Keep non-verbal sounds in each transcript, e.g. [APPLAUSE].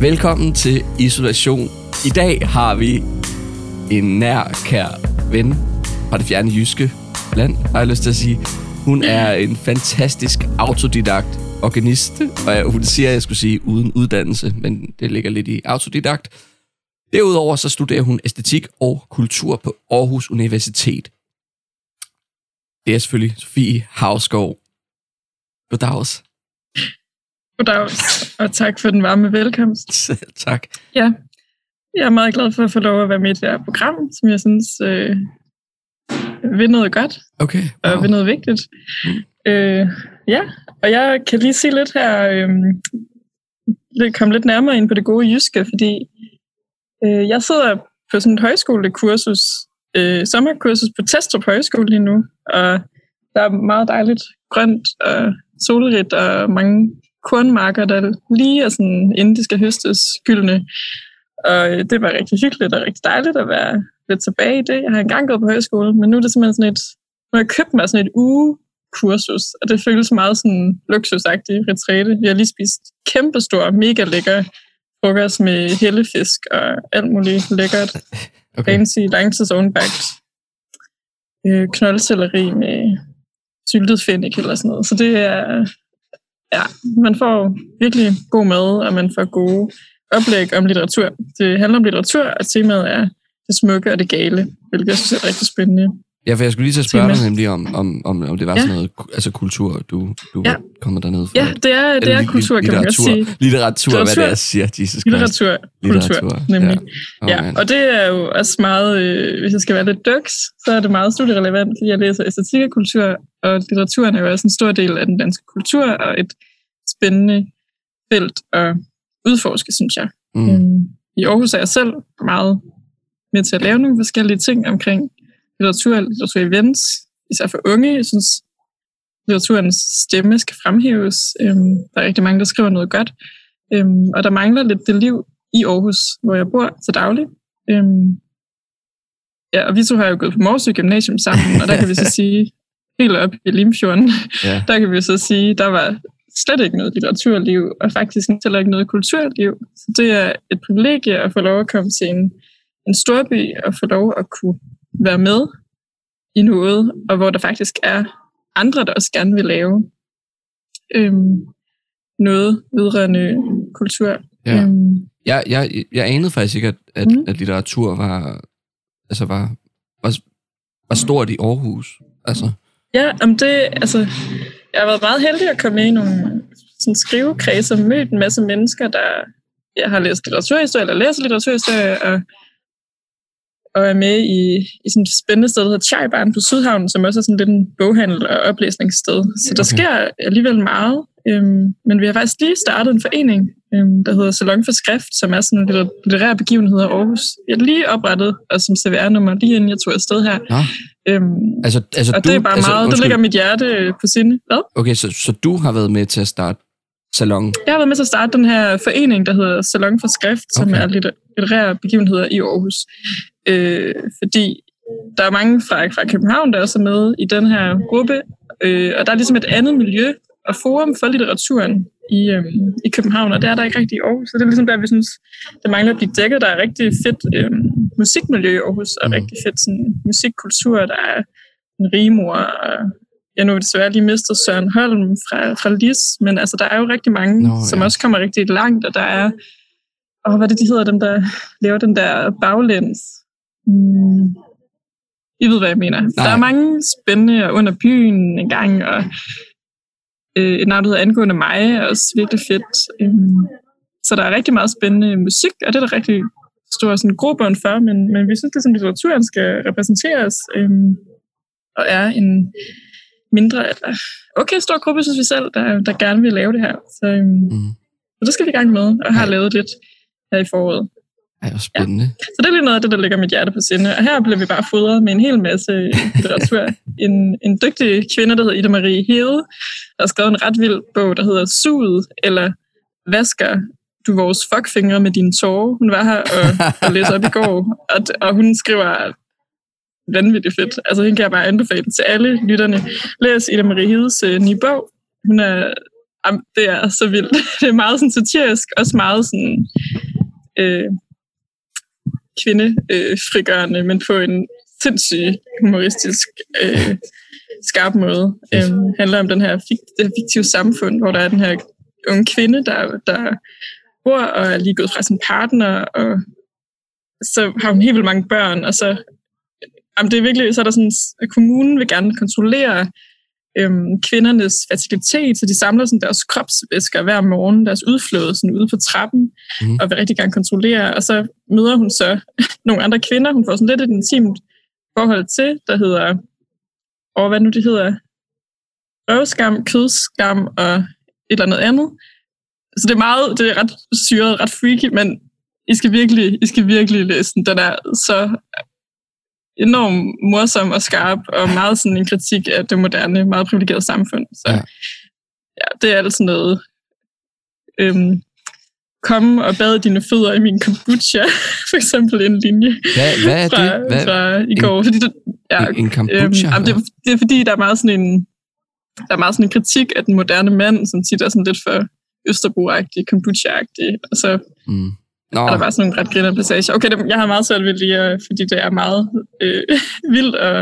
Velkommen til Isolation. I dag har vi en nær, kær ven fra det fjerne jyske land, har jeg lyst til at sige. Hun er en fantastisk autodidakt organist, og hun siger, at jeg skulle sige uden uddannelse, men det ligger lidt i autodidakt. Derudover så studerer hun æstetik og kultur på Aarhus Universitet. Det er selvfølgelig Sofie Havskov. Goddags. Goddags, og tak for den varme velkomst. [LAUGHS] Selv tak. Ja, jeg er meget glad for at få lov at være med i det her program, som jeg synes øh, vil noget godt, Okay. og Wow. vil noget vigtigt. Mm. Øh, ja, og jeg kan lige sige lidt her, øh, lidt- komme lidt nærmere ind på det gode jyske, fordi øh, jeg sidder på sådan et højskolekursus, øh, sommerkursus på Testrup Højskole lige nu, og der er meget dejligt grønt og solrigt og mange kornmarker, der lige er sådan, inden de skal høstes, gyldne. Og øh, det var rigtig hyggeligt og rigtig dejligt at være lidt tilbage i det. Jeg har engang gået på højskole, men nu er det simpelthen sådan et, nu har jeg købt mig sådan et ugekursus, og det føles meget sådan luksusagtig retræte. Vi har lige spist kæmpestor, mega lækker frokost med hellefisk og alt muligt lækkert [LAUGHS] Okay. fancy langtidsovenbagt øh, knoldselleri med syltet fennik eller sådan noget. Så det er, ja, man får virkelig god mad, og man får gode oplæg om litteratur. Det handler om litteratur, og temaet er det smukke og det gale, hvilket jeg synes er rigtig spændende. Ja, for jeg skulle lige til at spørge dig nemlig om, om, om, om det var Ja. sådan noget altså kultur, du, du Ja. var kommet derned for. Ja, det er, det er kultur, kan man godt litteratur. sige. Litteratur, hvad det er, Litteratur. siger, Jesus Christ. Litteratur, kultur, nemlig. Ja. Oh, Ja, man. og det er jo også meget, øh, hvis jeg skal være lidt duks, så er det meget studierelevant, fordi jeg læser æstetik og kultur, og litteraturen er jo også en stor del af den danske kultur, og et spændende felt at udforske, synes jeg. Mm. Øhm, I Aarhus er jeg selv meget med til at lave nogle forskellige ting omkring litteratur og litteratur-events, især for unge. Jeg synes, litteraturens stemme skal fremhæves. Øhm, der er rigtig mange, der skriver noget godt. Øhm, og der mangler lidt det liv i Aarhus, hvor jeg bor til daglig. Øhm, ja, og vi to har jo gået på Morsø Gymnasium sammen, og der kan vi så [LAUGHS] sige, helt op i Limfjorden, Ja. der kan vi så sige, der var slet ikke noget litteraturliv, og faktisk heller ikke noget kulturliv. Så det er et privilegie at få lov at komme til en, en storby og få lov at kunne være med i noget, og hvor der faktisk er andre, der også gerne vil lave øhm, noget vedrørende kultur. Ja. Øhm, Jeg, jeg, jeg anede faktisk ikke, at, at, Mm. at litteratur var, altså var, var, var stort i Aarhus. Altså, Ja, om det, altså, jeg har været meget heldig at komme med i nogle sådan skrivekredse og mødt en masse mennesker, der jeg har læst litteraturhistorie, eller læser litteraturhistorie, og, og er med i, i sådan et spændende sted, der hedder Chaibarn på Sydhavnen, som også er sådan lidt en boghandel og oplæsningssted. Så der Okay. sker alligevel meget. Øhm, men vi har faktisk lige startet en forening, øhm, der hedder Salon for Skrift, som er sådan en litter- litterær begivenhed i Aarhus. Jeg har lige oprettet, og som CVR-nummer, lige inden jeg tog afsted her. Nå. Øhm, altså, altså og du, det er bare altså, meget, undskyld. ligger mit hjerte øh, på sinde. Hvad? Okay, så, så du har været med til at starte salon. Jeg har været med til at starte den her forening, der hedder Salon for Skrift, som Okay. er litter- litterære begivenheder i Aarhus. Øh, fordi der er mange fra, fra København, der også er med i den her gruppe, øh, og der er ligesom et andet miljø og forum for litteraturen i, øh, i København, og det er der ikke rigtig i Aarhus. Så det er ligesom der, vi synes, det mangler at blive dækket. Der er rigtig fedt øh, musikmiljø i Aarhus, og Mm. rigtig fedt sådan, musikkultur. Der er en rimor, og jeg nu desværre lige mistet Søren Holm fra, fra Lis, men altså, der er jo rigtig mange, Nå, Nå, som ja. også kommer rigtig langt, og der er, og hvad er det, de hedder, dem der laver den der baglæns? Mm. I ved, hvad jeg mener. Nej. Der er mange spændende og under byen en gang, og øh, et navn, der hedder Angående mig, er også virkelig fedt. Øhm, så der er rigtig meget spændende musik, og det er der rigtig stor sådan, grobund for, men, men vi synes, det som litteraturen skal repræsenteres, øhm, og er en mindre, eller okay stor gruppe, synes vi selv, der, der gerne vil lave det her. Så, øhm, Mm. så det skal vi i gang med, og har Ja. lavet lidt her i foråret. Ej, hvor spændende. Så det er lige noget af det, der ligger mit hjerte på sinde. Og her bliver vi bare fodret med en hel masse litteratur. [LAUGHS] en, en dygtig kvinde, der hedder Ida Marie Hede, der har skrevet en ret vild bog, der hedder Suget, eller Vasker du vores fuckfingre med dine tårer. Hun var her og, og læste op i går, og, og hun skriver vanvittigt fedt. Altså, hende kan jeg bare anbefale til alle lytterne. Læs Ida Marie Hedes øh, nye bog. Hun er Jamen, det er så vildt. [LAUGHS] Det er meget sådan satirisk, også meget sådan øh, kvindefrigørende, øh, men på en sindssygt humoristisk øh, skarp måde. Øh, handler om den her fik, det her fiktive samfund, hvor der er den her unge kvinde, der, der bor og er lige gået fra sin partner, og så har hun helt vildt mange børn, og så, jamen det er virkelig, så er der sådan, at kommunen vil gerne kontrollere øhm, kvindernes fertilitet, så de samler sådan deres kropsvæsker hver morgen, deres udflåde sådan ude på trappen, mm. og vil rigtig gerne kontrollere, og så møder hun så [LAUGHS] nogle andre kvinder, hun får sådan lidt et intimt forhold til, der hedder, og hvad nu det hedder, røvskam, kødskam og et eller andet andet. Så det er meget, det er ret syret, ret freaky, men I skal virkelig, I skal virkelig læse den. Den er så enormt morsom og skarp, og meget sådan en kritik af det moderne, meget privilegerede samfund. Så ja, ja det er altså noget. Øhm, kom og bad dine fødder i min kombucha, [LAUGHS] for eksempel en linje hvad, hvad er fra, det? Hvad? fra i går. En, fordi det, ja, en, en kombucha? Øhm, det, er, det er fordi, der er meget sådan en, der er meget sådan en kritik af den moderne mand, som tit er sådan lidt for Østerbro-agtig, kombucha-agtig, og så mm. Nå. er der bare sådan nogle ret griner passager. Okay, det, jeg har meget svært ved lige, fordi det er meget øh, [LAUGHS] vildt og,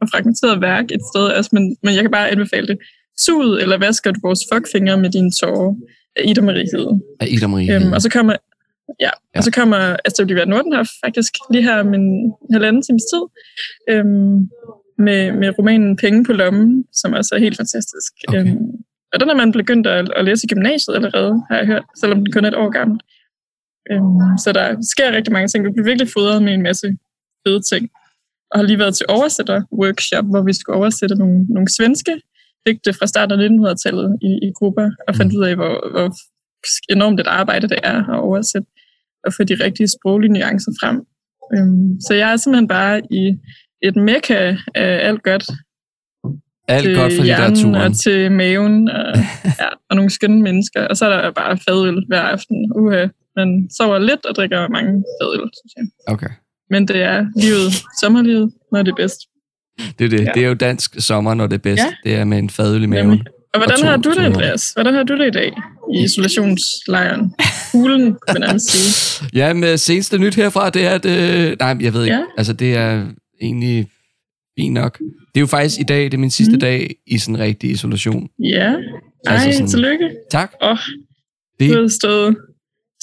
og fragmenteret værk et sted, altså, men, men jeg kan bare anbefale det. Sud eller vasker du vores fuckfinger med dine tårer af Ida Marie Hede. Af Ida Marie øhm, og så kommer, ja, ja. og så kommer Astrid Olivia Norden her faktisk lige her om en halvanden times tid. Øhm, med, med romanen Penge på lommen, som også er helt fantastisk. Okay. Øhm, og den er man begyndt at, at læse i gymnasiet allerede, har jeg hørt, selvom den kun er et år gammel. Øhm, så der sker rigtig mange ting. Du bliver virkelig fodret med en masse fede ting. Og har lige været til oversætter-workshop, hvor vi skulle oversætte nogle, nogle svenske digte fra starten af 1900-tallet i, i grupper, og fandt mm. ud af, hvor, hvor enormt et arbejde det er at oversætte, og få de rigtige sproglige nuancer frem. Øhm, så jeg er simpelthen bare i et mekka af alt godt. Alt godt for litteraturen. og til maven, og, [LAUGHS] ja, og nogle skønne mennesker. Og så er der bare fadøl hver aften. Uha. Man sover lidt og drikker mange fadøl, synes jeg. Okay. Men det er livet, sommerlivet, når det er bedst. Det er det. Ja. Det er jo dansk sommer, når det er bedst. Ja. Det er med en fadøl i maven. Jamen. Og hvordan og har du det, Andreas? Hvordan har du det i dag i isolationslejren? Hulen, kan man sige. Ja, med seneste nyt herfra, det er, at... Øh, nej, jeg ved ikke. Ja. Altså, det er egentlig fint nok. Det er jo faktisk i dag, det er min sidste mm. dag i sådan rigtig isolation. Ja, ej, altså sådan, tillykke. Tak. Oh, det, du har stået,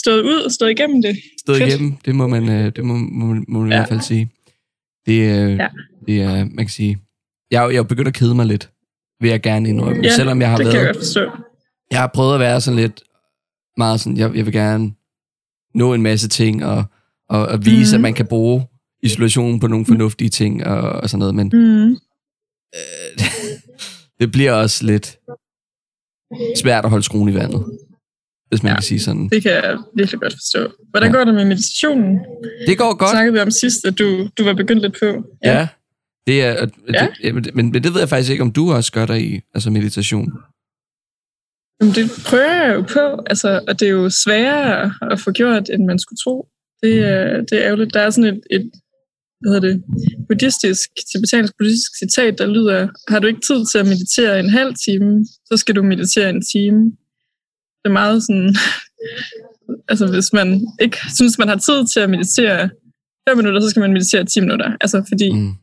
stået ud og stået igennem det. Stået Fedt. igennem, det må man, øh, det må, må, må man ja. i hvert fald sige. Det, øh, ja. det er, man kan sige, jeg, jeg er begyndt at kede mig lidt, vil jeg gerne indrømme. Ja, selvom jeg har det været, kan jeg forstå. Jeg har prøvet at være sådan lidt, meget sådan, jeg, jeg vil gerne nå en masse ting, og, og, og vise, mm. at man kan bruge isolation på nogle fornuftige ting og, og sådan noget, men mm. øh, [LAUGHS] det bliver også lidt svært at holde skruen i vandet, hvis man ja, kan sige sådan. Det kan jeg virkelig godt forstå. Hvordan ja. går det med meditationen? Det går godt. Snakkede vi om sidst, at du, du var begyndt lidt på. Ja, ja det er, ja. det, men, men det ved jeg faktisk ikke, om du også gør dig i, altså meditation. Jamen, det prøver jeg jo på, altså, og det er jo sværere at få gjort, end man skulle tro. Det, mm. det er ærgerligt. Der er sådan et, et hvad hedder det, buddhistisk, tibetansk buddhistisk citat, der lyder, har du ikke tid til at meditere en halv time, så skal du meditere en time. Det er meget sådan, [LAUGHS] altså hvis man ikke synes, man har tid til at meditere 5 minutter, så skal man meditere 10 minutter. Altså fordi mm.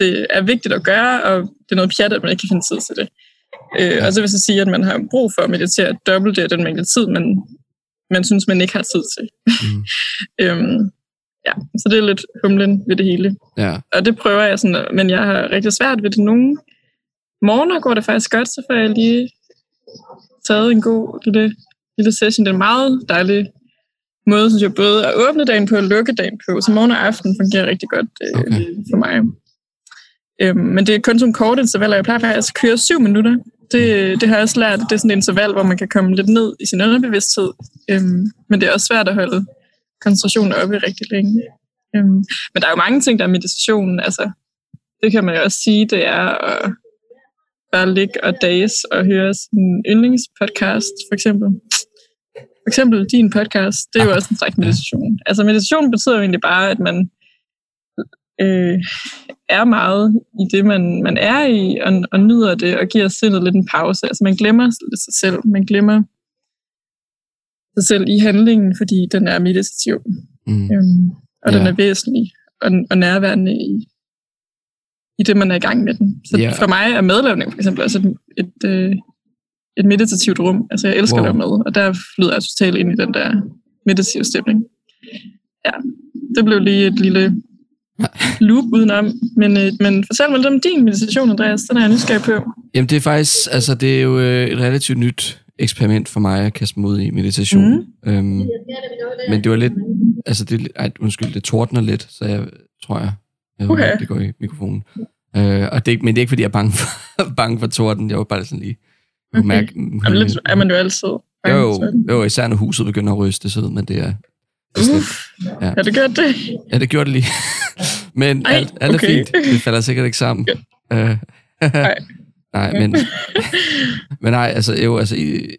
det er vigtigt at gøre, og det er noget pjat, at man ikke kan finde tid til det. Øh, ja. Og så vil jeg sige, at man har brug for at meditere dobbelt det af den mængde tid, man, man synes, man ikke har tid til. Mm. [LAUGHS] øhm, ja, så det er lidt humlen ved det hele. Ja. Og det prøver jeg sådan, men jeg har rigtig svært ved det. Nogle morgener går det faktisk godt, så får jeg lige taget en god lille, lille session. Det er en meget dejlig måde, synes jeg, både at åbne dagen på og lukke dagen på. Så morgen og aften fungerer rigtig godt øh, okay. for mig. Øhm, men det er kun som kort intervaller. Jeg plejer faktisk at køre syv minutter. Det, det har jeg også lært. Det er sådan et interval, hvor man kan komme lidt ned i sin underbevidsthed. Øhm, men det er også svært at holde koncentrationen oppe rigtig længe. Øhm, men der er jo mange ting, der er meditation. Altså, det kan man jo også sige, det er at bare ligge og dages og høre sin yndlingspodcast, for eksempel. For eksempel din podcast, det er jo også en slags meditation. Altså meditation betyder jo egentlig bare, at man øh, er meget i det, man, man er i, og, og nyder det, og giver sindet lidt en pause. Altså man glemmer lidt sig selv, man glemmer sig selv i handlingen, fordi den er meditativ, Mm. øhm, og Ja. den er væsentlig og, og nærværende i, i det, man er i gang med den. Så Ja. for mig er madlavning for eksempel også et, et, øh, et meditativt rum. Altså jeg elsker Wow. wow. at lave mad, og der flyder jeg totalt ind i den der meditative stemning. Ja, det blev lige et lille [LAUGHS] loop udenom. Men, øh, men fortæl mig lidt om din meditation, Andreas. Den er jeg nysgerrig på. Jamen det er faktisk, altså det er jo øh, et relativt nyt eksperiment for mig at kaste mig ud i meditation. Mm. Øhm, men det var lidt, altså det, ej, undskyld, det tordner lidt, så jeg tror jeg, Uha. det går i mikrofonen. Øh, og det, er men det er ikke fordi jeg er bange for, [LAUGHS] bange for torden, jeg var bare sådan lige, okay. Okay. mærke, Jamen, lidt er man jo altid. jo, jo, det. jo, især når huset begynder at ryste sig ud, men det er, det er Uff, Ja. har du gjort det? Ja, det gjorde det lige. [LAUGHS] Men Ej, alt, alt er okay. fint. Det falder sikkert ikke sammen. Øh, [LAUGHS] Nej. nej, men, men nej, altså, jo, altså, i-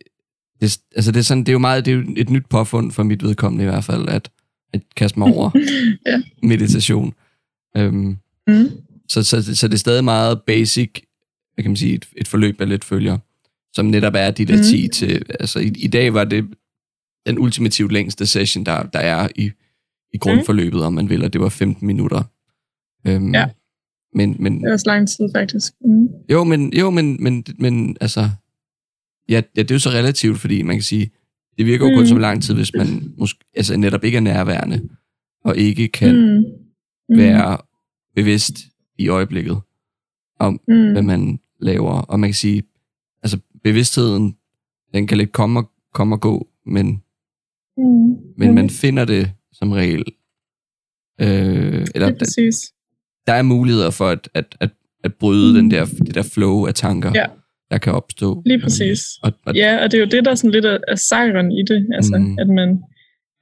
det, altså det, er sådan, det er jo meget, det er jo et nyt påfund for mit vedkommende i hvert fald, at, at kaste mig over Ja. meditation. Øhm, Mm. så, så, så det er stadig meget basic, hvad kan man sige, et, et forløb, jeg lidt følger, som netop er de der Mhm. 10 til, altså i, i dag var det den ultimativt længste session, der, der er i, i grundforløbet, om man vil, og det var 15 minutter. Øhm, Ja. Men, men, Det var så lang tid, faktisk. Mm. jo, men, jo, men, men, men altså, ja, ja, det er jo så relativt, fordi man kan sige, det virker jo kun Mm. som lang tid, hvis man måske, altså netop ikke er nærværende, og ikke kan mm. Mm. Være bevidst i øjeblikket om, mm. hvad man laver. Og man kan sige, altså bevidstheden, den kan lidt komme og, komme og gå, men, Mm. men man finder det som regel. Øh, eller Det er præcis. der er muligheder for at, at, at, at bryde Mm. den der, det der flow af tanker, Ja. der kan opstå. Lige præcis. Og, og, Ja, og det er jo det, der er sådan lidt af, af sejren i det. Altså, mm. at man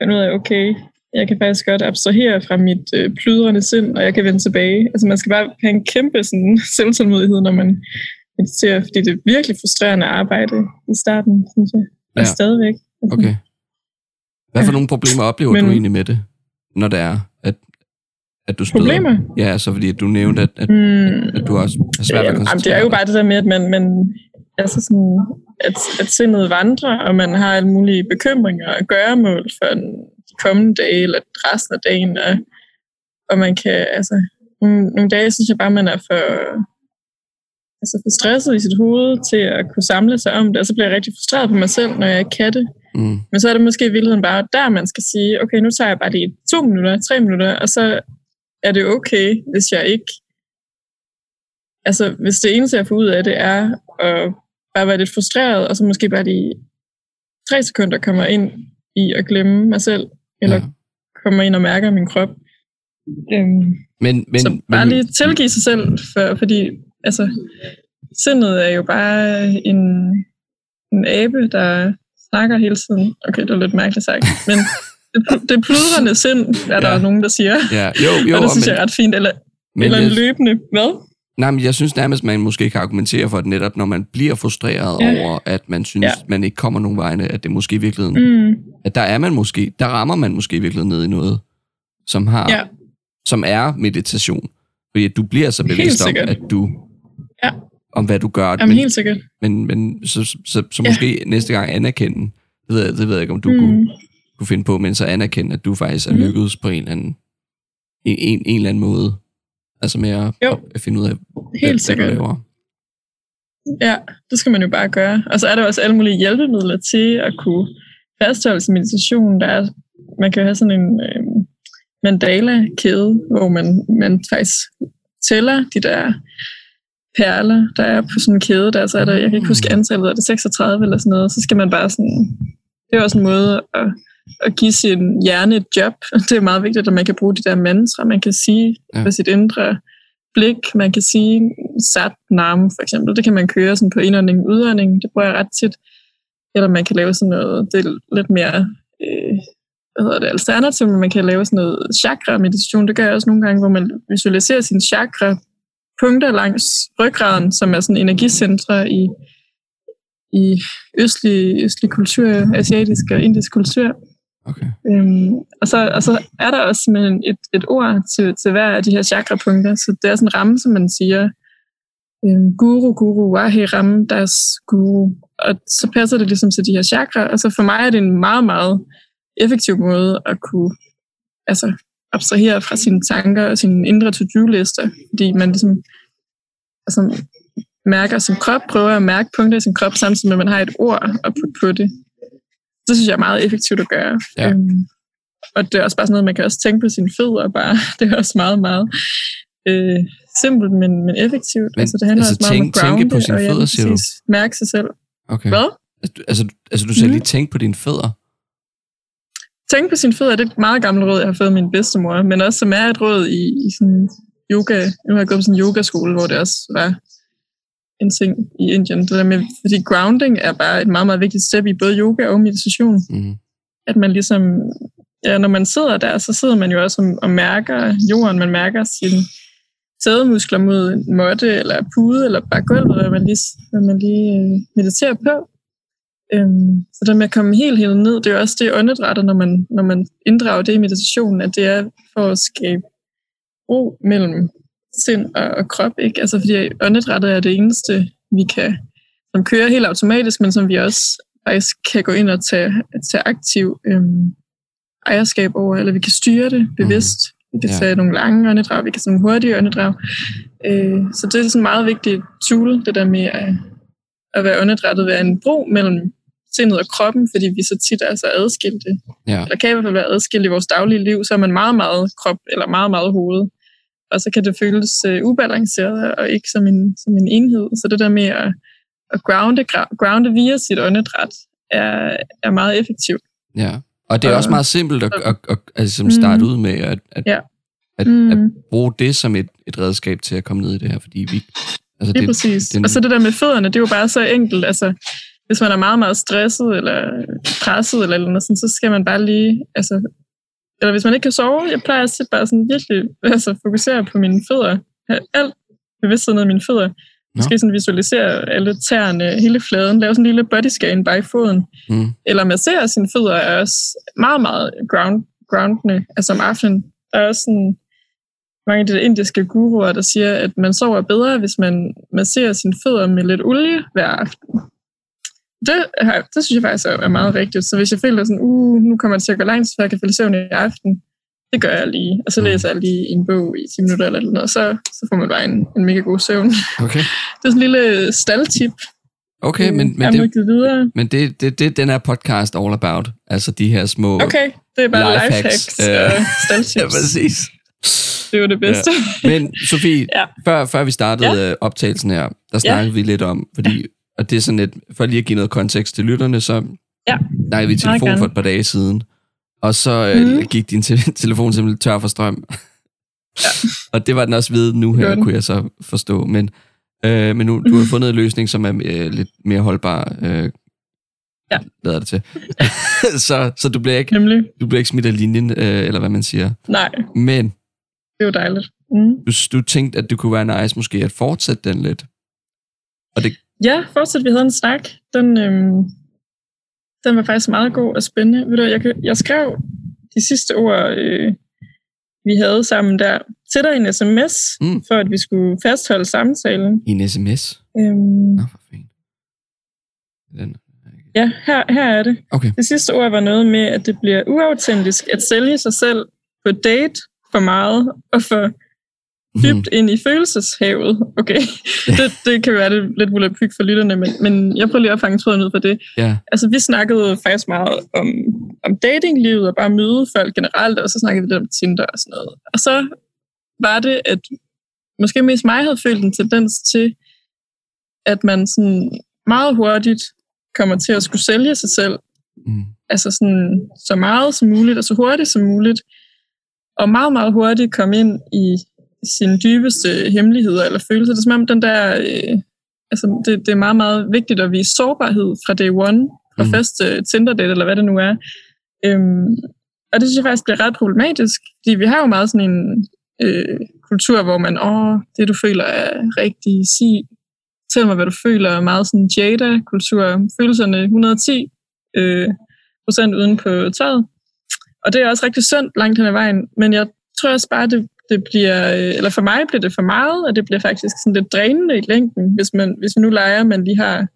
finder ud af, okay, jeg kan faktisk godt abstrahere fra mit øh, plydrende sind, og jeg kan vende tilbage. Altså, man skal bare have en kæmpe sådan, [LAUGHS] selvtålmodighed, når man mediterer, fordi det er virkelig frustrerende arbejde i starten, synes jeg. Og Ja. stadigvæk. Altså, okay. Hvad for nogle problemer oplever Men- du egentlig med det, når det er, at, at du støder? Problemer? Ja, så fordi du nævnte, at, at, Mm. at du også har svært ved at Jamen, det er jo bare det der med, at man, man altså sådan, at, at sindet vandrer, og man har alle mulige bekymringer og gøremål for den kommende dage, eller resten af dagen, og, og man kan, altså, nogle, nogle dage synes jeg bare, man er for, altså for stresset i sit hoved til at kunne samle sig om det, og så bliver jeg rigtig frustreret på mig selv, når jeg ikke kan det. Mm. Men så er det måske i virkeligheden bare der, man skal sige, okay, nu tager jeg bare lige to minutter, tre minutter, og så er det okay, hvis jeg ikke... Altså, hvis det eneste, jeg får ud af det, er at bare være lidt frustreret, og så måske bare lige tre sekunder kommer ind i at glemme mig selv, eller Ja. kommer ind og mærker min krop. Øhm, Men, men, så bare men, lige tilgive sig selv, for, fordi altså, sindet er jo bare en, en abe, der snakker hele tiden. Okay, det var lidt mærkeligt sagt, men [LAUGHS] det, det pludrende sind, er der Ja. nogen, der siger. Ja, jo, jo, [LAUGHS] og det synes men, jeg er ret fint. Eller, men eller en løbende, hvad? Nej, men jeg synes nærmest, man måske kan argumentere for, at netop når man bliver frustreret Ja. over, at man synes, Ja. man ikke kommer nogen vegne, at det måske i virkeligheden, Mm, at der er man måske, der rammer man måske i virkeligheden ned i noget, som har, ja, som er meditation. Fordi at du bliver så bevidst om, at du, Ja. om hvad du gør. jamen men, helt sikkert. men, men så, så, så, så Ja. måske næste gang anerkende, det ved, jeg, det ved jeg ikke, om du Mm. kunne, kunne finde på, men så anerkende, at du faktisk er Mhm. lykkedes på en eller anden, en, en, en eller anden måde. Altså med at, Jo. at finde ud af, hvad, Helt hvad du sikkert. laver. Ja, det skal man jo bare gøre. Og så er der også alle mulige hjælpemidler til at kunne fastholde sin meditation. Der er, man kan have sådan en øh, mandala-kæde, hvor man, man faktisk tæller de der perler, der er på sådan en kæde. Der, så er der, jeg kan ikke huske antallet, er det 36 eller sådan noget. Så skal man bare sådan... Det er også en måde at, at give sin hjerne et job. [LAUGHS] Det er meget vigtigt, at man kan bruge de der mantra. Man kan sige Ja. på sit indre blik. Man kan sige sat nam for eksempel. Det kan man køre sådan på indånding udånding. Det bruger jeg ret tit. Eller man kan lave sådan noget, det er lidt mere øh, hvad hedder det, alternativ, men man kan lave sådan noget chakra-meditation. Det gør jeg også nogle gange, hvor man visualiserer sine chakra punkter langs ryggraden, som er sådan energicentre i, i østlig, østlig kultur, asiatisk og indisk kultur. Okay. Øhm, og, så, og så er der også sådan et, et ord til, til hver af de her chakrapunkter. Så det er sådan en ramme, som man siger, øhm, guru, guru, wahe ram, das guru. Og så passer det ligesom til de her chakra. Altså for mig er det en meget, meget effektiv måde at kunne altså, abstrahere fra sine tanker og sine indre to-do-lister. Fordi man ligesom altså, mærker sin krop, prøver at mærke punkter i sin krop, samtidig med, at man har et ord at putte på det. Det synes jeg er meget effektivt at gøre. Ja. Øhm, og det er også bare sådan noget, man kan også tænke på sine fødder. Bare. [LAUGHS] Det er også meget, meget øh, simpelt, men, men effektivt. Men, altså, det handler altså, også meget om tænk- at tænke på sine og fødder, siger du? præcis, mærke sig selv. Okay. Hvad? Altså, Altså, du- sagde Mhm. lige tænk på dine fødder. Tænk på sine fødder, det er et meget gammelt råd, jeg har fået af min bedstemor, men også som er et råd i, i sådan yoga. Nu har jeg gået på sådan en yogaskole, hvor det også var en ting i Indien. Det der med, fordi grounding er bare et meget, meget vigtigt step i både yoga og meditation. Mm. At man ligesom, ja, når man sidder der, så sidder man jo også og, og mærker jorden, man mærker sine sædemuskler mod en måtte, eller pude, eller bare gulvet, hvad man lige, hvad man lige øh, mediterer på. Øhm, så det med at komme helt helt ned, det er jo også det åndedrættet, når man, når man inddrager det i meditationen, at det er for at skabe ro mellem sind og, og krop. Ikke? Altså fordi åndedrættet er det eneste, vi kan, som kører helt automatisk, men som vi også faktisk kan gå ind og tage, tage aktiv øhm, ejerskab over, eller vi kan styre det bevidst. Vi kan Ja. tage nogle lange åndedrag, vi kan tage nogle hurtige åndedrag. Øh, så det er sådan en meget vigtig tool, det der med at, at være åndedrættet, være en bro mellem sindet og kroppen, fordi vi så tit er så adskilte, Ja. eller kan i hvert fald være adskilt i vores daglige liv, så er man meget, meget krop, eller meget, meget hoved. Og så kan det føles øh, ubalanceret, og ikke som en, som en enhed. Så det der med at, at grounde, grounde via sit åndedræt, er, er meget effektivt. ja. Og det er Og- også meget simpelt at, at, at, at, at starte ud med at, at, Ja. at, Mm. at bruge det som et, et redskab til at komme ned i det her, fordi vi... Altså Det er det, præcis. den- Og så det der med fødderne, det er jo bare så enkelt. Altså, hvis man er meget, meget stresset eller presset eller noget sådan, så skal man bare lige, altså, eller hvis man ikke kan sove, jeg plejer at bare sådan virkelig altså, fokusere på mine fødder. Have Alt bevidstheden af mine fødder. Måske sådan visualisere alle tæerne, hele fladen, lave sådan en lille bodyscan bare i foden. mm, Eller massere sine fødder er også meget, meget ground, groundende, altså om aftenen. Der er også sådan mange af de indiske guruer, der siger, at man sover bedre, hvis man masserer sine fødder med lidt olie hver aften. Det, har, det synes jeg faktisk er meget rigtigt. Så hvis jeg føler sådan, uh, nu kommer det til at gå langt, så jeg kan falde i søvn i aften, det gør jeg lige. Og så læser jeg lige en bog i 10 minutter eller noget, og så, så får man bare en, en mega god søvn. okay. Det er sådan en lille staldtip. Okay, men, men, jeg det, videre. men det, det, det den er podcast all about. Altså de her små... Okay, det er bare Lifehacks. lifehacks Ja. [LAUGHS] og Ja, staldtips. præcis. Det er jo det bedste. Men Sofie, Ja. før, før vi startede ja. optagelsen her, der snakkede vi lidt om, fordi, og det er sådan lidt, for lige at give noget kontekst til lytterne, så Ja. snakkede vi i telefon for et par dage siden, og så mm. Mhm. gik din te- [LAUGHS] telefon simpelthen tør for strøm. Ja. [LAUGHS] og det var den også ved nu her, kunne jeg så forstå. Men, øh, men nu du har fundet en løsning, som er øh, lidt mere holdbar. Øh, Ja. Lader det til. [LAUGHS] så, så du bliver ikke, Nemlig. du bliver ikke smidt af linjen, øh, eller hvad man siger. Nej, Men det er jo dejligt. Mm. du, du tænkte, at det kunne være nice måske at fortsætte den lidt. Og det, Ja, fortsat, vi havde en snak. Den, øhm, den var faktisk meget god og spændende. Ved du, jeg, jeg skrev de sidste ord, øh, vi havde sammen der, til dig i en sms, Mm. for at vi skulle fastholde samtalen. i en sms. Øhm, Nå, for fint. Den. ja, her, her er det. Okay. Det sidste ord var noget med, at det bliver uautentisk at sælge sig selv på date for meget og for dybt ind i følelseshavet. Okay, det, det kan være lidt, lidt volapyk for lytterne, men, men jeg prøver lige at fange tråden ud for det. Ja. Altså, vi snakkede faktisk meget om, om datinglivet og bare møde folk generelt, og så snakkede vi lidt om Tinder og sådan noget. Og så var det, at måske mest mig havde følt en tendens til, at man sådan meget hurtigt kommer til at skulle sælge sig selv Mm. altså sådan, så meget som muligt, og så hurtigt som muligt, og meget, meget hurtigt komme ind i sine dybeste hemmeligheder eller følelser. Det er som om den der, øh, altså det, det er meget, meget vigtigt at vise sårbarhed fra day one, fra Mm. første Tinder date, eller hvad det nu er. Øhm, og det synes jeg faktisk bliver ret problematisk, fordi vi har jo meget sådan en øh, kultur, hvor man, åh, det du føler er rigtigt, sig, fortæl mig, hvad du føler, meget sådan Jada-kultur, følelserne 110 øh, procent uden på tøjet. og det er også rigtig sundt langt hen ad vejen, men jeg tror også bare, det, det bliver, øh, eller for mig bliver det for meget, og det bliver faktisk sådan lidt drænende i længden, hvis man, hvis man nu leger, man lige har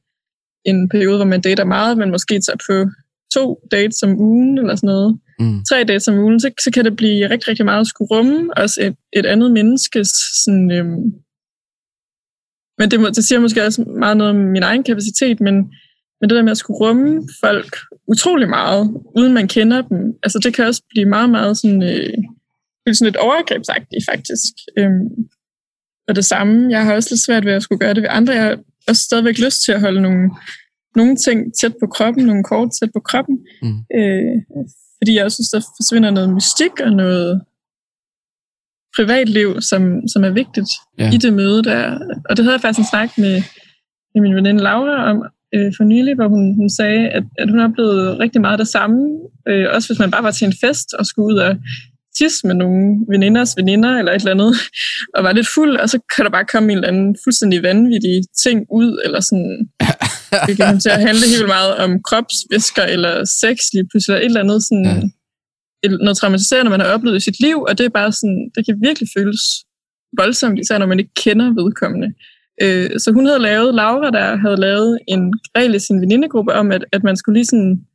en periode, hvor man dater meget, men måske tager på to dates om ugen eller sådan noget, mm. tre dates om ugen, så, så kan det blive rigtig, rigtig meget at skulle rumme også et, et andet menneskes sådan, øhm, men det, må, det siger måske også meget noget om min egen kapacitet, men, men det der med at skulle rumme folk utrolig meget, uden man kender dem, altså det kan også blive meget, meget sådan, øh, sådan lidt overgrebsagtigt faktisk. Øhm, og det samme, jeg har også lidt svært ved at skulle gøre det ved andre. Jeg har også stadigvæk lyst til at holde nogle, nogle ting tæt på kroppen, nogle kort tæt på kroppen, mm. øh, fordi jeg også synes, der forsvinder noget mystik og noget, privatliv, som, som er vigtigt ja. i det møde der. Og det havde jeg faktisk en snak med, med min veninde Laura om øh, for nylig, hvor hun, hun sagde, at, at hun oplevede rigtig meget det samme. Øh, også hvis man bare var til en fest og skulle ud og tisse med nogle veninders veninder eller et eller andet, og var lidt fuld, og så kan der bare komme en eller anden fuldstændig vanvittig ting ud, eller sådan, [LAUGHS] det kan til at handle helt meget om kropsvæsker eller sex lige pludselig, eller et eller andet sådan, ja noget traumatiserende, man har oplevet i sit liv, og det er bare sådan, det kan virkelig føles voldsomt, især når man ikke kender vedkommende. Øh, så hun havde lavet, Laura der havde lavet en regel i sin venindegruppe om, at, at man skulle lige sådan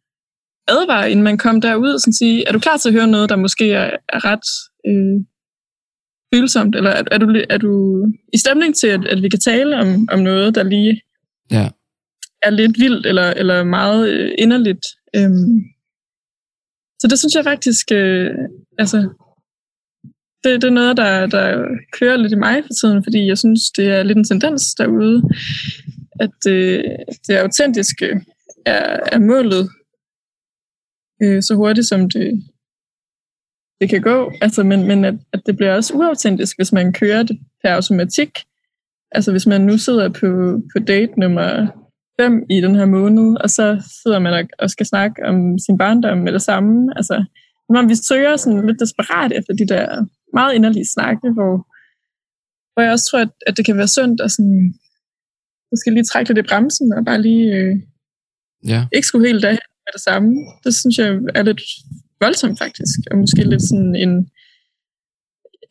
advare, inden man kom derud, og sådan sige, er du klar til at høre noget, der måske er, er ret øh, følsomt, eller er, er, du, er du i stemning til, at, at vi kan tale om, om noget, der lige ja. er lidt vildt, eller, eller meget øh, inderligt? Øh, så det synes jeg faktisk, øh, altså, det, det er noget, der, der kører lidt i mig for tiden, fordi jeg synes, det er lidt en tendens derude, at øh, det autentiske er, er målet øh, så hurtigt, som det, det kan gå. Altså, men men at, at det bliver også uautentisk, hvis man kører det per automatik. Altså hvis man nu sidder på, på date nummer fem i den her måned, og så sidder man og skal snakke om sin barndom med det samme. Altså, når vi søger sådan lidt desperat efter de der meget inderlige snakke, hvor, hvor jeg også tror, at, at det kan være sundt at sådan, så skal lige trække lidt i bremsen og bare lige øh, ja. ikke skulle helt af med det samme. Det synes jeg er lidt voldsomt faktisk, og måske lidt sådan en,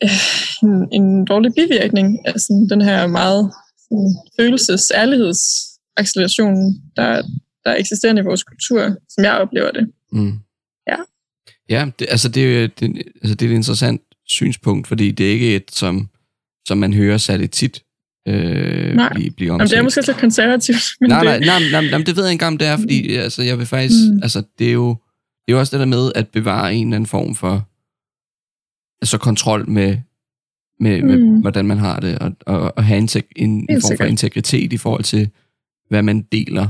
øh, en, en dårlig bivirkning af sådan den her meget sådan, følelses-, ærligheds acceleration, der, der er eksisterende i vores kultur, som jeg oplever det. Mm. Ja. Ja, det, altså, det, det, altså det er et interessant synspunkt, fordi det er ikke et, som, som man hører særligt tit øh, nej. blive, blive omtalt. Jamen, det er måske lidt konservativt. [LAUGHS] Men nej, nej, nej, nej, nej, det ved jeg ikke om det er, fordi mm. altså, jeg vil faktisk, mm. altså, det er jo det er jo også det der med at bevare en eller anden form for altså kontrol med, med, mm. med hvordan man har det, og, og, og have en, en, en form for integritet i forhold til, hvad man deler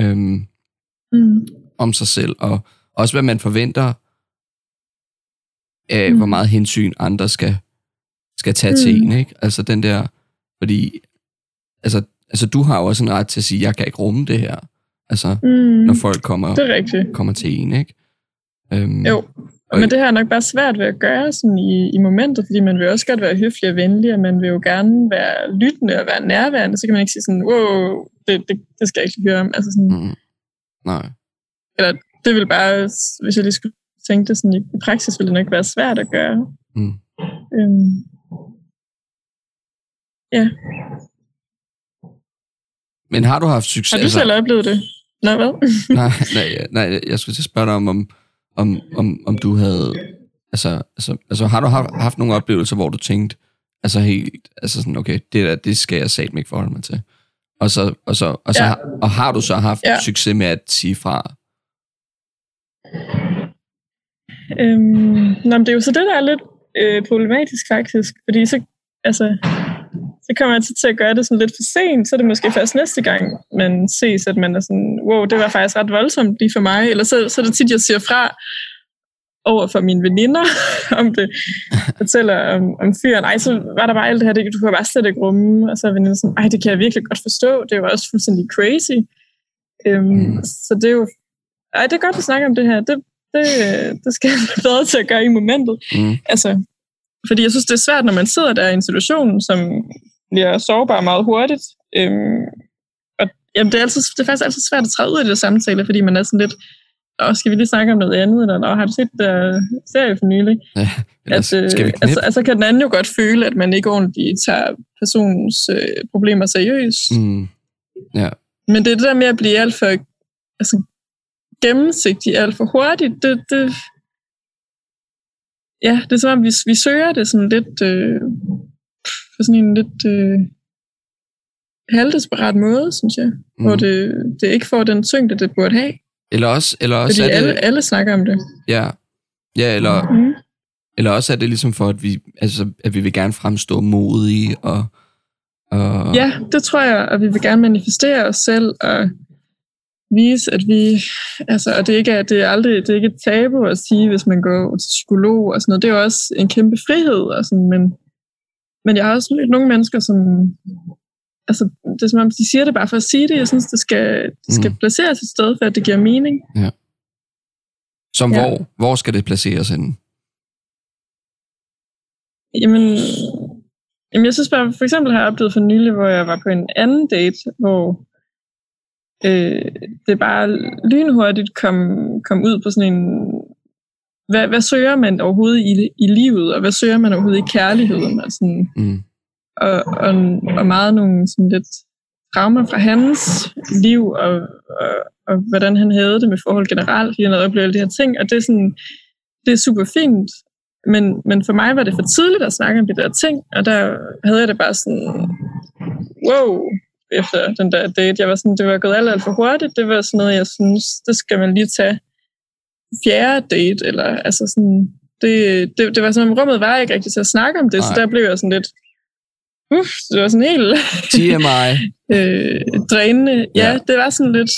øhm, mm. om sig selv, og også hvad man forventer af, mm. hvor meget hensyn andre skal, skal tage mm. til en. Ikke? Altså den der, fordi altså, altså du har jo også en ret til at sige, jeg kan ikke rumme det her. Altså, mm. når folk kommer, kommer til en, ikke? Øhm, jo, og men det her er nok bare svært ved at gøre sådan i, i momentet, fordi man vil også godt være høflig og venlig, og man vil jo gerne være lyttende og være nærværende, så kan man ikke sige sådan, wow, det, det, det skal jeg ikke høre om. Altså sådan, mm. Nej. Eller det vil bare, hvis jeg lige skulle tænke det sådan, i praksis, ville det nok være svært at gøre. Mm. Øhm, ja. Men har du haft succes? Har du selv altså, oplevet det? Nej, hvad? [LAUGHS] nej, nej, nej, jeg skulle til spørge dig om, om, om, om, om du havde... Altså, altså, altså har du haft nogle oplevelser, hvor du tænkte, altså helt, altså sådan, okay, det der, det skal jeg satme ikke forholde mig til. Og, så, og, så, og, så, ja. og har du så haft ja. succes med at sige fra? Øhm, nå, men det er jo så det, der er lidt øh, problematisk faktisk, fordi så, altså, så kommer jeg til at gøre det sådan lidt for sent, så er det måske først næste gang, man ses, at man er sådan, wow, det var faktisk ret voldsomt lige for mig, eller så, så er det tit, jeg siger fra, over for mine veninder [LAUGHS] om det, fortæller om, om fyren, ej, så var der bare alt det her, det, du kan bare slet ikke rumme, og så er veninden sådan, ej, det kan jeg virkelig godt forstå, det var også fuldstændig crazy. Øhm, mm. Så det er jo, ej, det er godt at snakke om det her, det, det, det skal jeg være bedre til at gøre i momentet. Mm. Altså, fordi jeg synes, det er svært, når man sidder der i en situation, som bliver sårbar meget hurtigt. Øhm, og jamen, det, er altid, det er faktisk altid svært at træde ud i det samtale, fordi man er sådan lidt, og skal vi lige snakke om noget andet, eller Nå, har du set der serie for nylig? Ja, At, øh, skal vi altså, altså kan den anden jo godt føle, at man ikke ordentligt tager personens øh, problemer seriøst. Mm. Ja. Men det er det der med at blive alt for altså, gennemsigtig, alt for hurtigt, det, det, ja, det er som om, vi, vi søger det sådan lidt øh, sådan en lidt øh, halvdesperat måde, synes jeg, mm. hvor det, det ikke får den tyngde, det burde have. Eller også, eller også Fordi er det, alle, alle snakker om det. ja, ja eller, Mm. eller også er det ligesom for, at vi, altså, at vi vil gerne fremstå modige og, og Ja, det tror jeg, og vi vil gerne manifestere os selv og vise, at vi, altså, og det er ikke, er- det er aldrig, det er ikke et tabu at sige, hvis man går til psykolog og sådan noget. Det er jo også en kæmpe frihed, og sådan, men, men jeg har også mødt nogle mennesker, som, altså, det er som om, de siger det bare for at sige det. Jeg synes, det skal, det skal Mm. placeres et sted, for at det giver mening. som Ja. hvor, hvor skal det placeres henne? Jamen, jamen, jeg synes bare, for eksempel har jeg oplevet for nylig, hvor jeg var på en anden date, hvor øh, det bare lynhurtigt kom, kom ud på sådan en, hvad, hvad søger man overhovedet i, i livet, og hvad søger man overhovedet i kærligheden, og, sådan, Mm. og, og, og meget nogle sådan lidt traumer fra hans liv, og, og, og hvordan han havde det med forhold generelt, lige når jeg oplevede alle de her ting, og det er sådan, det er super fint, men, men for mig var det for tidligt at snakke om de der ting, og der havde jeg det bare sådan, wow, efter den der date. Jeg var sådan, det var gået alt, alt for hurtigt. Det var sådan noget, jeg synes, det skal man lige tage fjerde date, eller altså sådan, det, det, det var sådan, rummet var ikke rigtig til at snakke om det, Nej. så der blev jeg sådan lidt, uff, det var sådan helt TMI. [LAUGHS] øh, drænende. Ja, Ja. ja, det var sådan lidt,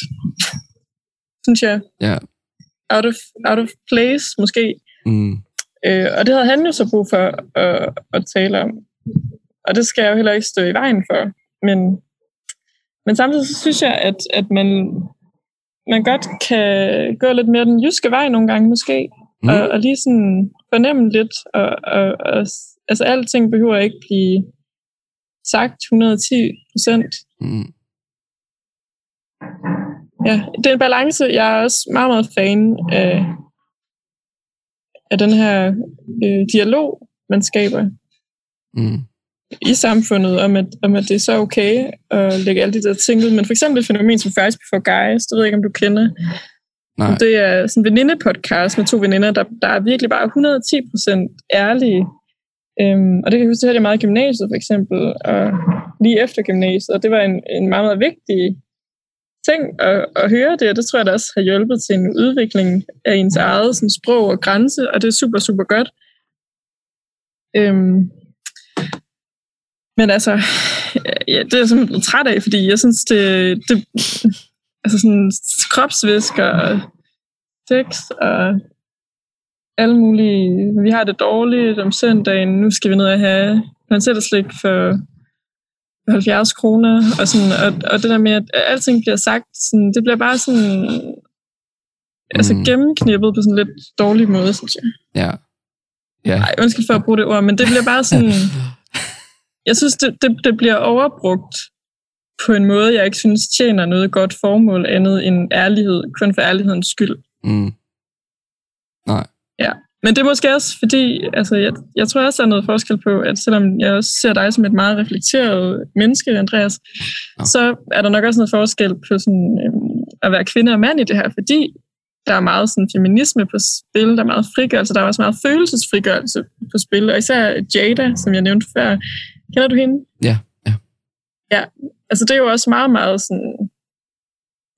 synes jeg, Ja. out of, out of place måske. Mm. Øh, og det havde han jo så brug for at, at tale om. Og det skal jeg jo heller ikke stå i vejen for. Men, men samtidig så synes jeg, at, at man, man godt kan gå lidt mere den jyske vej nogle gange måske. Mm. Og, og lige sådan fornemme lidt. Og, og, og, altså alting behøver ikke blive sagt 110 procent. Mm. Ja, det er en balance. Jeg er også meget, meget fan af, af den her øh, dialog, man skaber Mm. I samfundet, om at, om at det er så okay at lægge alle de der ting ud. Men for eksempel et fænomen som Fries Before Guys, det ved jeg ikke, om du kender. Nej. Det er sådan en veninde-podcast med to veninder, der, der er virkelig bare 110 procent ærlige. Øhm, og det kan jeg huske, det hørte jeg meget i gymnasiet for eksempel, og lige efter gymnasiet. Og det var en, en meget, meget vigtig ting at, at høre det, og det tror jeg da også har hjulpet til en udvikling af ens eget sådan, sprog og grænse, og det er super, super godt. Øhm, men altså, ja, det er jeg simpelthen træt af, fordi jeg synes, det, det altså sådan kropsvæsker og sex og alle mulige, vi har det dårligt om søndagen, nu skal vi ned og have slik for 70 kroner, og, sådan, og, og det der med, at alting bliver sagt, sådan, det bliver bare sådan, altså Mm. gennemknippet på sådan en lidt dårlig måde, synes jeg. Ja. Ja. Ej, undskyld for at bruge det ord, men det bliver bare [LAUGHS] sådan... jeg synes, det, det, det bliver overbrugt på en måde, jeg ikke synes tjener noget godt formål andet end ærlighed, kun for ærlighedens skyld. Mm. Nej. Ja. Men det er måske også fordi, altså jeg, jeg tror også, der er noget forskel på, at selvom jeg også ser dig som et meget reflekteret menneske, Andreas, Ja. så er der nok også noget forskel på sådan, øhm, at være kvinde og mand i det her, fordi der er meget sådan, feminisme på spil, der er meget frigørelse, der er også meget følelsesfrigørelse på spil, og især Jada, som jeg nævnte før. Kender du hende? Ja, ja. Ja, altså det er jo også meget, meget sådan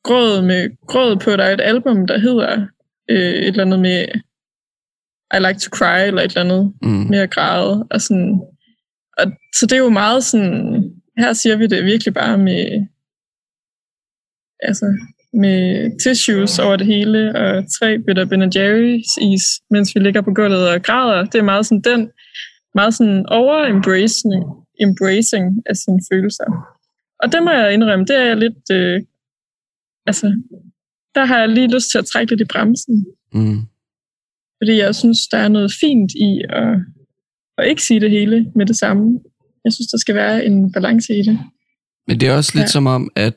gråd med gråd på, der er et album, der hedder øh, et eller andet med I like to cry, eller et eller andet Mm. med at græde. Og sådan, og, så det er jo meget sådan, her siger vi det virkelig bare med, altså, med tissues over det hele, og tre bitter Ben Jerry's is, mens vi ligger på gulvet og græder. Det er meget sådan den, meget sådan over-embracing embracing af sine følelser. Og det må jeg indrømme, det er jeg lidt, øh, altså, der har jeg lige lyst til at trække lidt i bremsen. Mm. Fordi jeg synes, der er noget fint i at, at ikke sige det hele med det samme. Jeg synes, der skal være en balance i det. Men det er også lidt ja. Som om, at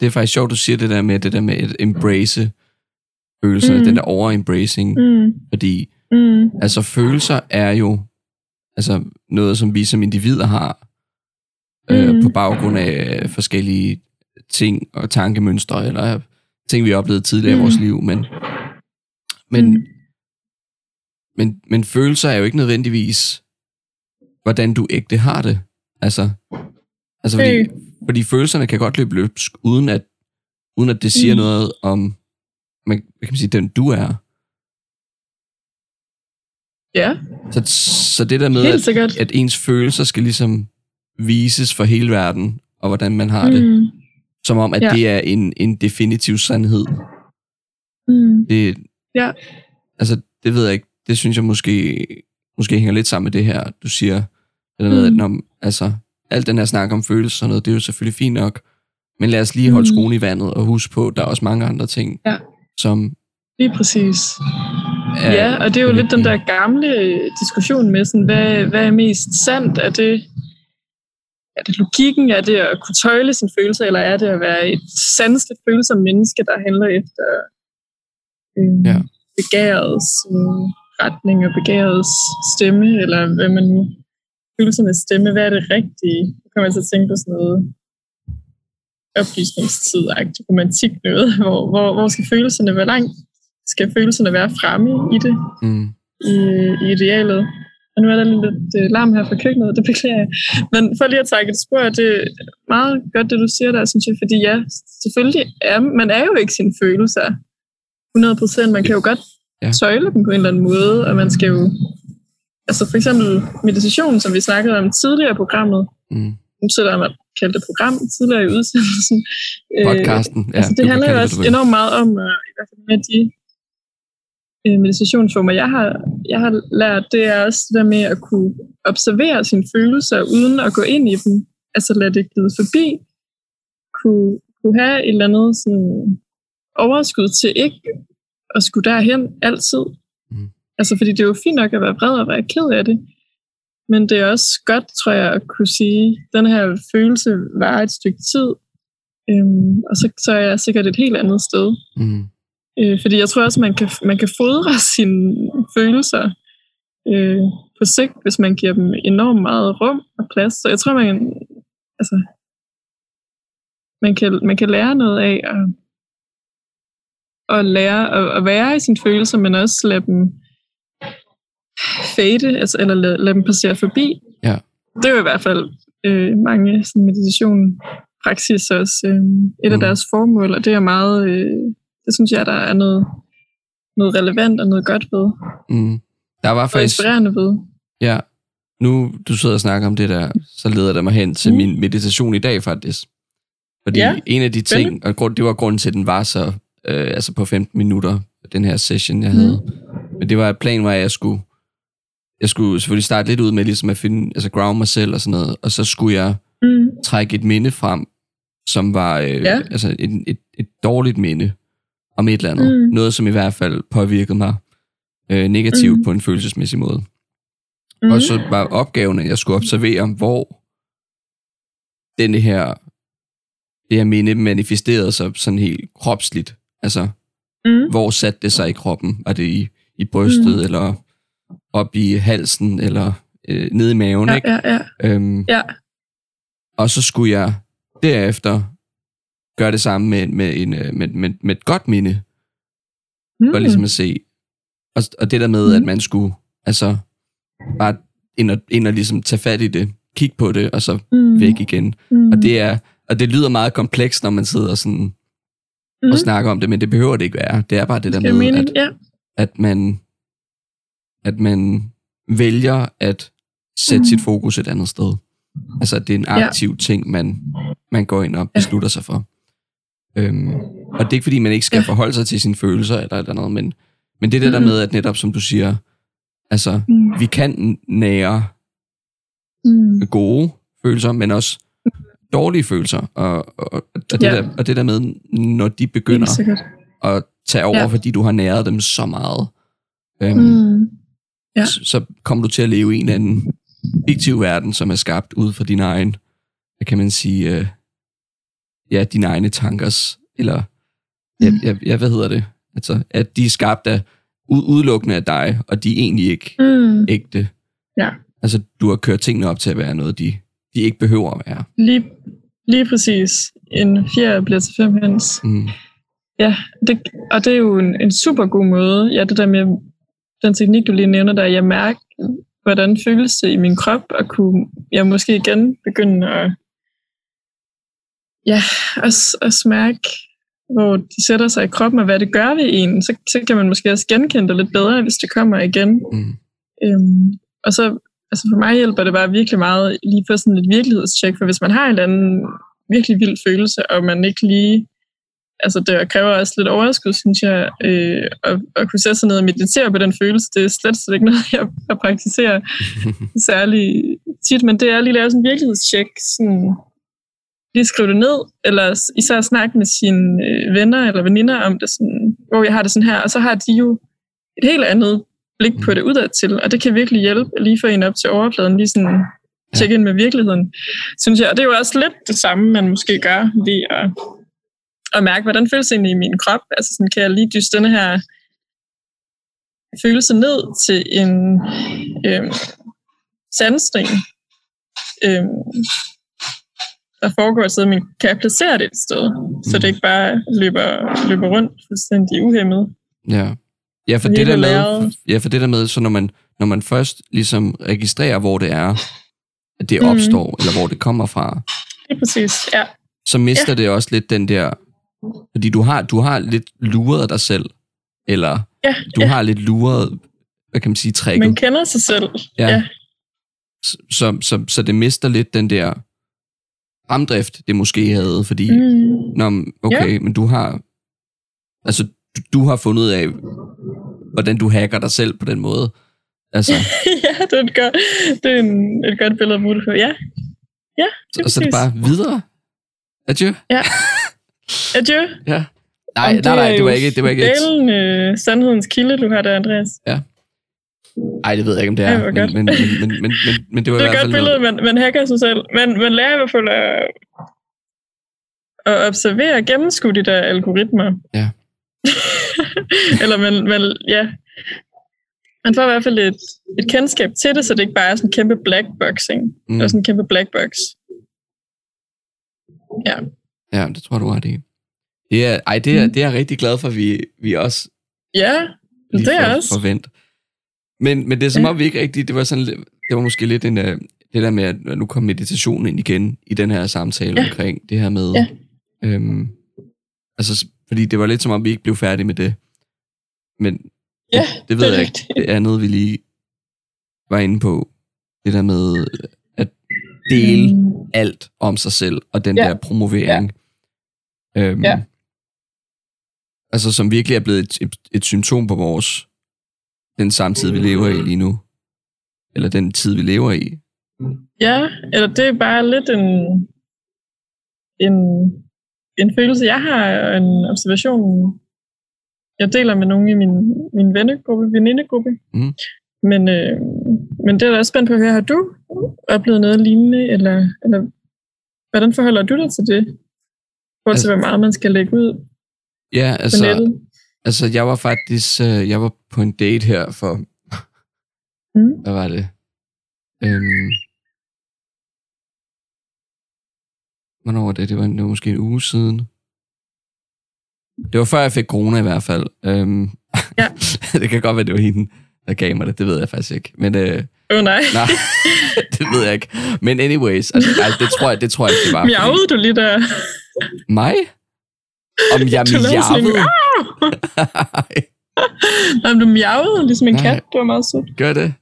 det er faktisk sjovt, du siger det der med, det der med at embrace følelserne, Mm. den der over-embracing, Mm. fordi Mm. altså følelser er jo altså noget, som vi som individer har øh, Mm. på baggrund af forskellige ting og tankemønstre, eller ting, vi har oplevet tidligere i vores Mm. liv, men, men, Mm. men, men følelser er jo ikke nødvendigvis, hvordan du ægte har det. Altså, altså fordi, Hey. fordi følelserne kan godt løbe løbsk, uden at, uden at det siger Mm. noget om, man, hvad kan man sige, den du er. Ja, Så, så det der med, at, at ens følelser skal ligesom vises for hele verden, og hvordan man har det, Mm. som om, at Ja. det er en, en definitiv sandhed. Mm. Det, Ja. altså, det ved jeg ikke. Det synes jeg måske, måske hænger lidt sammen med det her, du siger. Eller noget, Mm. at når, altså, alt den her snak om følelser og noget, det er jo selvfølgelig fint nok. Men lad os lige holde Mm. skruen i vandet og huske på, at der er også mange andre ting, Ja. som Lige præcis. Ja, og det er jo lidt den der gamle diskussion med, sådan, hvad, hvad er mest sandt? Er det, er det logikken? Er det at kunne tøjle sine følelser, eller er det at være et sanseligt følsomt menneske, der handler efter øh, Ja. begærets øh, retning og begærets stemme, eller hvad man nu følelsernes stemme, hvad er det rigtige? Så kommer jeg til at tænke på sådan noget oplysningstid romantik noget, [LAUGHS] hvor, hvor, hvor skal følelserne være langt? Skal følelserne være fremme i det? Mm. i, i idealet. Og nu er der lidt øh, larm her fra køkkenet, det beklager jeg. Men for lige at trække et spor, det er meget godt, det du siger der, synes jeg, fordi ja, selvfølgelig er man er jo ikke sine følelser 100 procent. Man kan jo godt Ja. tøjle dem på en eller anden måde, og man skal jo, altså for eksempel meditation, som vi snakkede om tidligere i programmet, Mm. nu mig kalde det program tidligere i udsendelsen. Øh, Podcasten. Ja, altså, det handler jo også vil. enormt meget om, uh, i hvert fald med de øh, meditationsformer, jeg har, jeg har lært, det er også det der med at kunne observere sine følelser, uden at gå ind i dem. Altså lade det glide forbi. Kunne, kunne have et eller andet sådan, overskud til ikke at skulle derhen altid. Mm. Altså, fordi det er jo fint nok at være vred og være ked af det. Men det er også godt, tror jeg, at kunne sige, at den her følelse var et stykke tid, øhm, og så, så er jeg sikkert et helt andet sted. Mm. Øh, fordi jeg tror også, man kan, man kan fodre [LAUGHS] sine følelser øh, på sigt, hvis man giver dem enormt meget rum og plads. Så jeg tror, man, altså, man, kan, man kan lære noget af at, at lære at, at være i sine følelser, men også lade dem fade, altså, eller lade, lade dem passere forbi. Ja. Det er jo i hvert fald øh, mange sådan, meditation praksis også øh, et af Mm. deres formål, og det er meget, øh, det synes jeg, der er noget, noget relevant og noget godt ved, Mm. Der var og faktisk... inspirerende ved. Ja, nu du sidder og snakker om det der, så leder det mig hen til Mm. min meditation i dag faktisk. Fordi Ja, en af de ting, og grund, det var grunden til, at den var så, øh, altså på 15 minutter, den her session, jeg Mm. havde. Men det var et plan, hvor jeg skulle, jeg skulle selvfølgelig starte lidt ud med ligesom at finde, altså ground mig selv og sådan noget, og så skulle jeg Mm. trække et minde frem, som var øh, Ja. altså et, et, et dårligt minde om et eller andet. Mm. Noget, som i hvert fald påvirkede mig øh, negativt Mm. på en følelsesmæssig måde. Mm. Og så var opgaven, at jeg skulle observere, hvor denne her, det her minde manifesterede sig sådan helt kropsligt. Altså, mm. hvor satte det sig i kroppen? Var det i, i brystet, Mm. eller op i halsen, eller øh, nede i maven, Ja, ikke? ja, ja. Øhm, Ja. Og så skulle jeg derefter gøre det samme med, med, en, øh, med, med, med et godt minde, Mm. for ligesom at se. Og, og det der med, mm. at Mm. man skulle altså bare ind og, ind og ligesom tage fat i det, kigge på det, og så mm. væk igen. Mm. Og det er og det lyder meget komplekst, når man sidder sådan mm. og snakker om det, men det behøver det ikke være. Det er bare det der med, mening? at, Ja. at man at man vælger at sætte Mm. sit fokus et andet sted. Altså, at det er en Ja. aktiv ting, man, man går ind og Ja. beslutter sig for. Øhm, og det er ikke, fordi man ikke skal forholde sig til sine følelser eller eller noget, men, men det er det der med, at netop som du siger, altså, Mm. vi kan nære Mm. gode følelser, men også dårlige følelser. Og, og, og, det, Ja. der, og det der med, når de begynder at tage over, Ja. fordi du har næret dem så meget, øhm, Mm. Ja. så, så kommer du til at leve i en anden fiktiv verden, som er skabt ud fra din egen, kan man sige, øh, ja, dine egne tankers, eller, ja, Mm. ja, ja, hvad hedder det? Altså, at de er skabt af, ud, udelukkende af dig, og de er egentlig ikke Mm. ægte. Ja. Altså, du har kørt tingene op til at være noget, de, de ikke behøver at være. Lige, lige præcis. En fjer bliver til fem høns. Mm. Ja, det, og det er jo en, en super god måde. Ja, det der med den teknik, du lige nævner, der jeg mærker, hvordan føles det i min krop, og kunne jeg måske igen begynde at, ja, at, at smærke, hvor de sætter sig i kroppen, og hvad det gør ved en. Så, så kan man måske også genkende det lidt bedre, hvis det kommer igen. Mm. Øhm, og så, altså for mig hjælper det bare virkelig meget lige for sådan et virkelighedstjek, for hvis man har en eller anden virkelig vild følelse, og man ikke lige, altså det kræver også lidt overskud, synes jeg, øh, at, at kunne sætte sig ned og meditere på den følelse, det er slet, slet ikke [LAUGHS] noget, jeg, jeg praktiserer [LAUGHS] særlig tit, men det er at lige lave sådan en virkelighedstjek, sådan, lige skrive det ned, eller især snakke med sine øh, venner eller veninder om det, sådan, hvor jeg har det sådan her, og så har de jo et helt andet blik på det udad til, og det kan virkelig hjælpe lige få en op til overfladen, lige sådan tjekke ind med virkeligheden, synes jeg. Og det er jo også lidt det samme, man måske gør ved at, at mærke, hvordan føles det egentlig i min krop. Altså sådan, kan jeg lige dyste denne her følelse ned til en øhm, sandsten, øhm, der foregår sted, men kan jeg placere det et sted, så det ikke bare løber, løber rundt fuldstændig uhemmet. Ja. Ja, for det der med, ja, for det der med, så når man, når man først ligesom registrerer, hvor det er, at det Mhm. opstår, mm. eller hvor det kommer fra, Det er præcis, ja. så mister ja. det også lidt den der, fordi du har, du har lidt luret dig selv, eller Ja, du ja. har lidt luret, hvad kan man sige, trækket. man kender sig selv. Ja. ja. Så, så, så, så det mister lidt den der fremdrift, det måske havde, fordi, mm. Nå, okay, ja. men du har, altså, du, du har fundet af, hvordan du hacker dig selv på den måde. Altså, [LAUGHS] ja, det er, et godt, det er en, et godt billede det på. Ja, ja det og så er det bare videre. Adieu. Adieu. Ja. Nej, Om nej, nej, er det var ikke, det var ikke et, sandhedens kilde, du har der, Andreas. Ej, det ved jeg ikke, om det er, hvor men, men, men, men, men, men, men det var Det i er et godt billede, noget. man, man hacker sig selv. Man, man lærer i hvert fald at, at observere og gennemskue de der algoritmer. Ja. [LAUGHS] Eller man, man, ja. Man får i hvert fald et, et kendskab til det, så det ikke bare er sådan en kæmpe black boxing. Mm. Eller sådan en kæmpe black box. Ja. Ja, det tror du har det. Det er, ej, det er, Mm. det er jeg rigtig glad for, at vi, vi også Ja, det er for, også. forvent. Men, men det er som Ja. om, vi ikke rigtig, det var, sådan, det var måske lidt en, uh, det der med, at nu kom meditationen ind igen i den her samtale Ja. ja. omkring det her med, Ja. øhm, altså, fordi det var lidt som om, vi ikke blev færdige med det. Men Ja, det, det ved det jeg ikke. rigtigt. Det andet, vi lige var inde på, det der med at dele Mm. alt om sig selv, og den Ja. der promovering. Øhm, Ja. Altså, som virkelig er blevet et, et, et symptom på vores, den samtid, vi lever i lige nu. Eller den tid, vi lever i. Ja, eller det er bare lidt en, en, en følelse, jeg har, og en observation, jeg deler med nogle i min, min vennegruppe, venindegruppe. Mhm. Men, øh, men det er da også spændt på at høre, har du oplevet noget lignende, eller, eller hvordan forholder du dig til det? Forhold til, Altså- hvor meget man skal lægge ud Ja, altså, nettet. Altså jeg var faktisk, øh, jeg var på en date her for, Mm. hvad var det? Øhm, hvornår var det? Det var, det var måske en uge siden. Det var før jeg fik corona i hvert fald. Øhm, Ja. [LAUGHS] det kan godt være, det var hende, der gav mig det. Det ved jeg faktisk ikke. Men øh, oh, nej, [LAUGHS] nej, det ved jeg ikke. Men anyways, altså, nej, det tror jeg, det tror jeg ikke, det var. fordi- miavede du lige der? Mig? Om jeg miavede? Nej, du miavede ligesom en Nej. kat. Det var meget sødt. Gør det?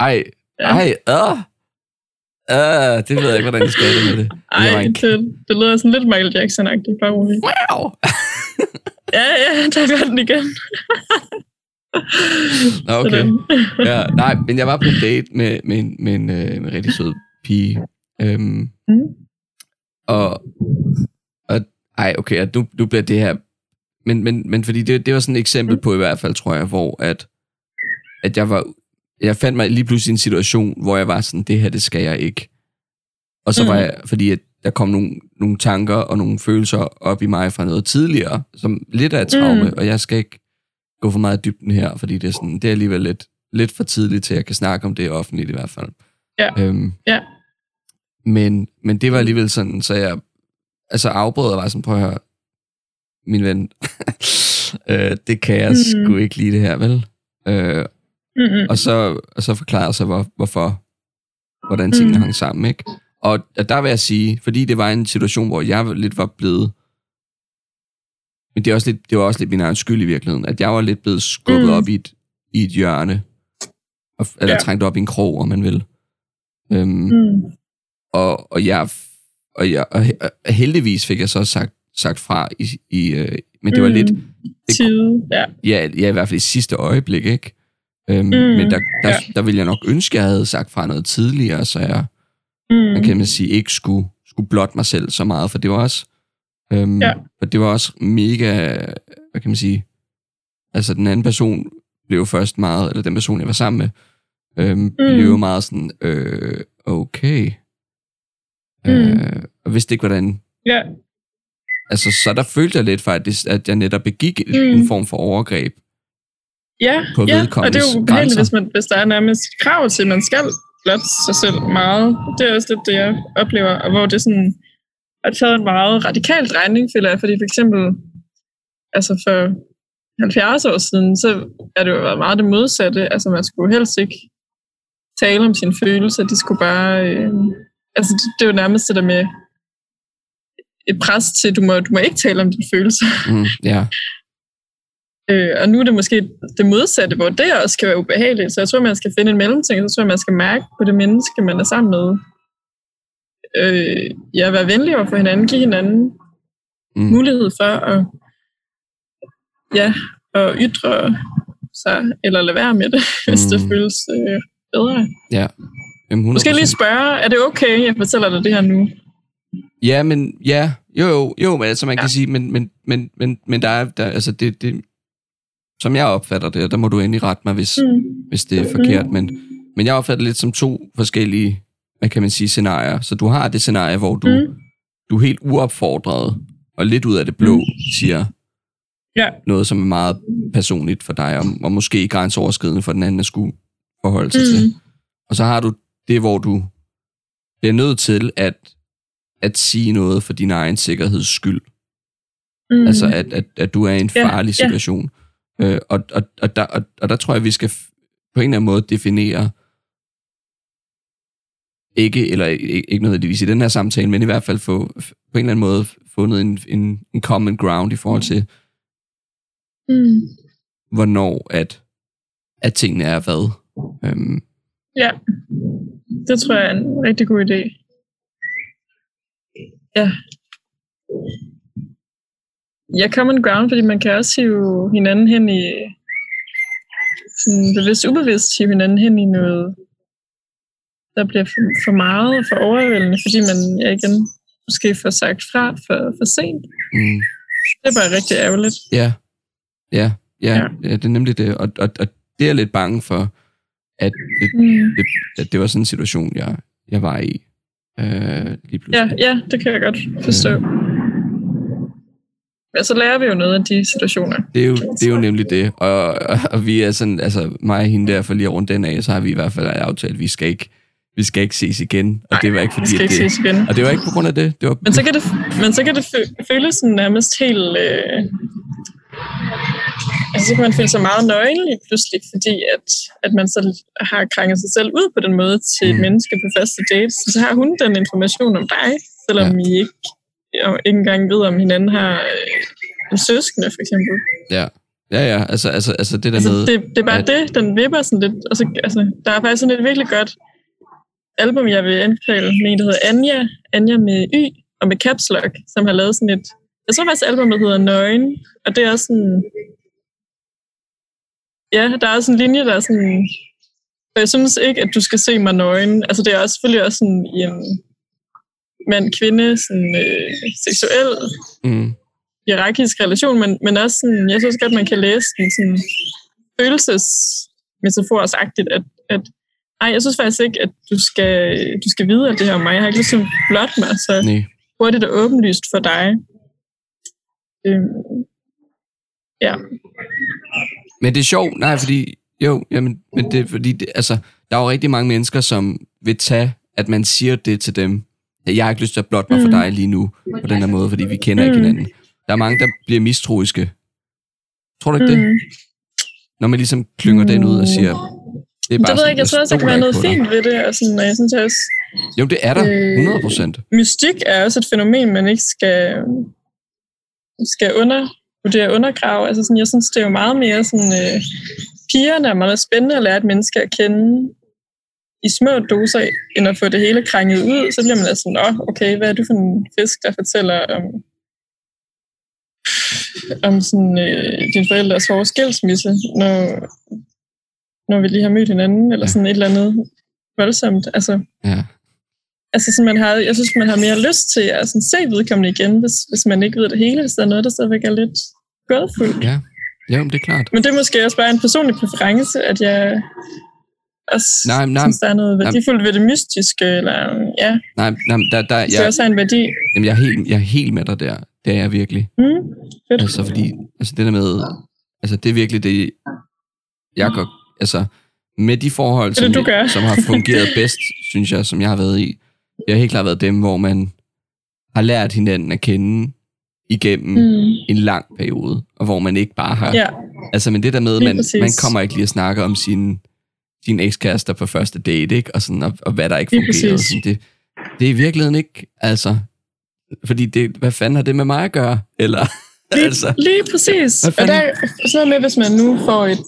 Ej, Ja. ej, øh. Øh, det ved jeg ikke, hvordan jeg skal det med det. Ej, det, det lyder sådan lidt Michael Jackson-agtigt. Bare roligt. Wow. Ja, ja, der gør den igen. Nå, okay. Ja, nej, men jeg var på en date med, med, en, med, en, øh, med en rigtig sød pige. Øhm, Mm. og, og, ej, okay, nu, nu bliver det her... Men, men, men fordi det, det var sådan et eksempel på i hvert fald, tror jeg, hvor at, at jeg var... Jeg fandt mig lige pludselig i en situation, hvor jeg var sådan, det her, det skal jeg ikke. Og så Mm. var jeg, fordi at der kom nogle, nogle tanker og nogle følelser op i mig fra noget tidligere, som lidt af et traume, Mm. og jeg skal ikke gå for meget i dybden her, fordi det er, sådan, det er alligevel lidt, lidt for tidligt til, at jeg kan snakke om det offentligt i hvert fald. Ja. Øhm, Ja. Men, men det var alligevel sådan, så jeg altså afbrød og var sådan, prøv at høre, min ven, [LAUGHS] øh, det kan jeg Mhm. sgu ikke lide det her, vel? Øh, Mm-mm. og så, og så forklarede sig, hvor, hvorfor, hvordan tingene Mm. hang sammen, ikke? Og der vil jeg sige, fordi det var en situation, hvor jeg lidt var blevet, men det, er også lidt, det var også lidt min egen skyld i virkeligheden, at jeg var lidt blevet skubbet Mm. mm. op i et, i et hjørne, og, eller Ja. trængt op i en krog, om man vil. Øhm, Mm. og, og jeg, og jeg og heldigvis fik jeg så sagt, sagt fra i, i øh, men det var Mm. lidt, Tide, ja. ja, ja, i hvert fald i sidste øjeblik, ikke? Øhm, Mm, men der, der, ja. der ville jeg nok ønske, at jeg havde sagt fra noget tidligere, så jeg, Mm. man kan man sige, ikke skulle, skulle blotte mig selv så meget, for det var også, øhm, Ja. for det var også mega, hvad kan man sige, altså den anden person blev først meget, eller den person, jeg var sammen med, øhm, mm. blev meget sådan, øh, okay. Mm. Øh, og vidste ikke, hvordan, Ja. Altså så der følte jeg lidt faktisk, at jeg netop begik mm. En form for overgreb. Ja, På ja. og det er jo ubehageligt, hvis, man, hvis der er nærmest krav til, at man skal blotte sig selv meget. Det er også lidt det, jeg oplever, og hvor det sådan har taget en meget radikal drejning, føler jeg, fordi for eksempel, altså for 70 år siden, så er det jo været meget det modsatte. Altså man skulle helst ikke tale om sine følelser, de skulle bare, øh, altså det, det er jo nærmest det der med et pres til, du må, du må ikke tale om dine følelser. Mm, ja, [LAUGHS] Øh, og nu er det måske det modsatte, hvor det også kan være ubehageligt. Så jeg tror, man skal finde en mellemting. Så tror jeg, man skal mærke på det menneske, man er sammen med. Øh, ja, være venlig over for hinanden. Give hinanden mm, mulighed for at, ja, at ytre sig, eller lade være med det, [LAUGHS] hvis det Mm. føles øh, bedre. ja. Jamen, 100%. Måske lige spørge, er det okay, jeg fortæller dig det her nu? Ja, men ja, jo, jo, jo, men altså man ja. Kan sige, men, men, men, men, men der er, der, altså det, det, som jeg opfatter det, og der må du endelig rette mig, hvis, mm. Mm. hvis det er forkert, men, men jeg opfatter det lidt som to forskellige, hvad kan man sige, scenarier. Så du har det scenarie, hvor du, mm. Mm. du er helt uopfordret, og lidt ud af det blå, Mm. siger Ja. noget, som er meget personligt for dig, og, og måske grænseoverskridende for den anden at skulle forholde sig mm. til. Mm. Og så har du det, hvor du bliver nødt til at, at sige noget for din egen sikkerheds skyld. Mm. Mm. Altså, at, at, at du er i en Ja, farlig ja. situation. Øh, og, og, og, der, og, og der tror jeg, vi skal på en eller anden måde definere, ikke, eller ikke, ikke nødvendigvis i den her samtale, men i hvert fald få, på en eller anden måde fundet en, en, en common ground i forhold til, Mm. hvornår at, at tingene er hvad. Øhm, Ja, det tror jeg er en rigtig god idé. Ja. Ja, common ground, fordi man kan også hive hinanden hen i sådan bevidst ubevidst hive hinanden hen i noget, der bliver for, for meget og for overvældende, fordi man ja, igen måske får sagt fra for, for sent. mm, Det er bare rigtig ærgerligt. ja, ja, ja, Ja. ja, det er nemlig det. Og, og, og det er jeg lidt bange for, at det, Mm. det, at det var sådan en situation, jeg, jeg var i øh, lige. Ja, ja, det kan jeg godt forstå. Men så lærer vi jo noget af de situationer. Det er jo, det er jo nemlig det. Og, og, og vi er sådan, altså mig og hende der, for lige at runde den af, så har vi i hvert fald aftalt, at vi skal ikke, vi skal ikke ses igen. Og Nej, det var ikke Vi fordi, skal at ikke det, ses igen. og det var ikke på grund af det. det var, Men så kan det, men så kan det fø- føles sådan nærmest helt... Øh, altså, så kan man føle sig meget nøgen lige pludselig, fordi at, at man så har krænget sig selv ud på den måde til et Mm. menneske på første date. Så, så har hun den information om dig, selvom Ja. I ikke, ikke engang ved, om hinanden har øh, en søskende, for eksempel. ja, ja, ja, altså, altså, altså det der Altså, med... det, det er bare at- det, den vipper sådan lidt. Altså, altså, der er faktisk sådan et virkelig godt album, jeg vil anbefale, med en, der hedder Anja, Anja med Y, og med Caps Lock, som har lavet sådan et, jeg tror faktisk albumet hedder Nøgen, og det er også sådan, ja, der er også en linje, der er sådan, og jeg synes ikke, at du skal se mig nøgen. Altså, det er også selvfølgelig også sådan i en mand-kvinde, sådan øh, seksuel Mm, hierarkisk relation, men, men også sådan, jeg synes godt, man kan læse den sådan følelsesmetaforsagtigt, at, at nej, jeg synes faktisk ikke, at du skal, du skal vide alt det her om mig. Jeg har ikke lyst til at blotte mig, så nej. hurtigt og åbenlyst for dig. Øhm, ja. Men det er sjovt, nej, fordi, jo, jamen, men det er fordi, det, altså, der er jo rigtig mange mennesker, som vil tage, at man siger det til dem. Jeg har ikke lyst til at blotte mig for Mm. dig lige nu, på den her måde, fordi vi kender ikke Mm. hinanden. Der er mange, der bliver mistroiske. Tror du ikke det? Mm. Når man ligesom klynger den ud og siger, det er Det bare ved jeg ikke, jeg tror også, der kan være noget ikke fint ved det, og sådan, og jeg synes også. Jo, det er der, Øh, 100 procent. mystik er også et fænomen, man ikke skal, skal undervurdere undergrave. Altså sådan, jeg synes, det er jo meget mere sådan, øh, pigerne er meget spændende at lære et menneske at kende i små doser, end at få det hele krænget ud. Så bliver man altså sådan, åh, okay, hvad er du for en fisk, der fortæller om, om sådan, øh, din forældres hårde skilsmisse, når, når vi lige har mødt hinanden, eller sådan et eller andet voldsomt. Altså, Ja. Altså, sådan, man har, jeg synes, man har mere lyst til at sådan, se vedkommende igen, hvis, hvis man ikke ved det hele, hvis der er noget, der stadigvæk er lidt gådefuldt. ja. Men det er klart. Men det er måske også bare en personlig præference, at jeg også Nej, nej, synes, der er noget nej. værdifuldt ved det mystiske, eller ja, Nej, nej der, der, det jeg, også har en værdi. jamen, jeg, er helt, jeg er helt med dig der. Det er jeg virkelig. Mm, fedt. Altså, fordi, altså det der med, altså det er virkelig det, jeg går, altså med de forhold, Det det, som, du gør. som har fungeret [LAUGHS] bedst, synes jeg, som jeg har været i, det har helt klart været dem, hvor man har lært hinanden at kende igennem mm. En lang periode, og hvor man ikke bare har, ja, altså men det der med, man, man kommer ikke lige at snakke om sin, sin ekskærester på første date, ikke? Og, sådan, og, og hvad der ikke fungerer. Sådan, det, det er i virkeligheden ikke, altså, fordi det, hvad fanden har det med mig at gøre? Eller, [LAUGHS] lige, altså, lige præcis. Og der er sådan med, hvis man nu får et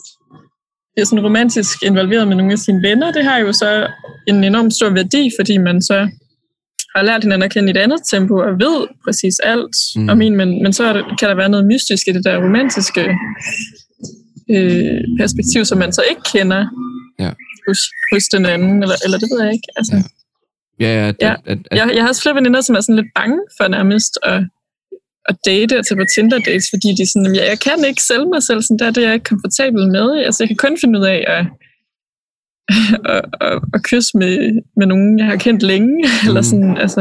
bliver sådan romantisk involveret med nogle af sine venner, det har jo så en enorm stor værdi, fordi man så har lært hinanden at kende i et andet tempo og ved præcis alt Mm. om en, men, men så er det, kan der være noget mystisk i det der romantiske øh, perspektiv, som man så ikke kender Ja. hos, hos den anden, eller, eller det ved jeg ikke. Altså, Ja. ja, ja, at, Ja. At, at, jeg, jeg har også flere veninder, som er sådan lidt bange for nærmest at, at date og tage på Tinder-dates, fordi de er sådan, "Jamen, jeg, jeg kan ikke sælge mig selv, sådan der, det er jeg ikke komfortabel med. Altså, jeg kan kun finde ud af at, at, at, at kysse med, med nogen, jeg har kendt længe, [LAUGHS] mm. eller sådan, altså.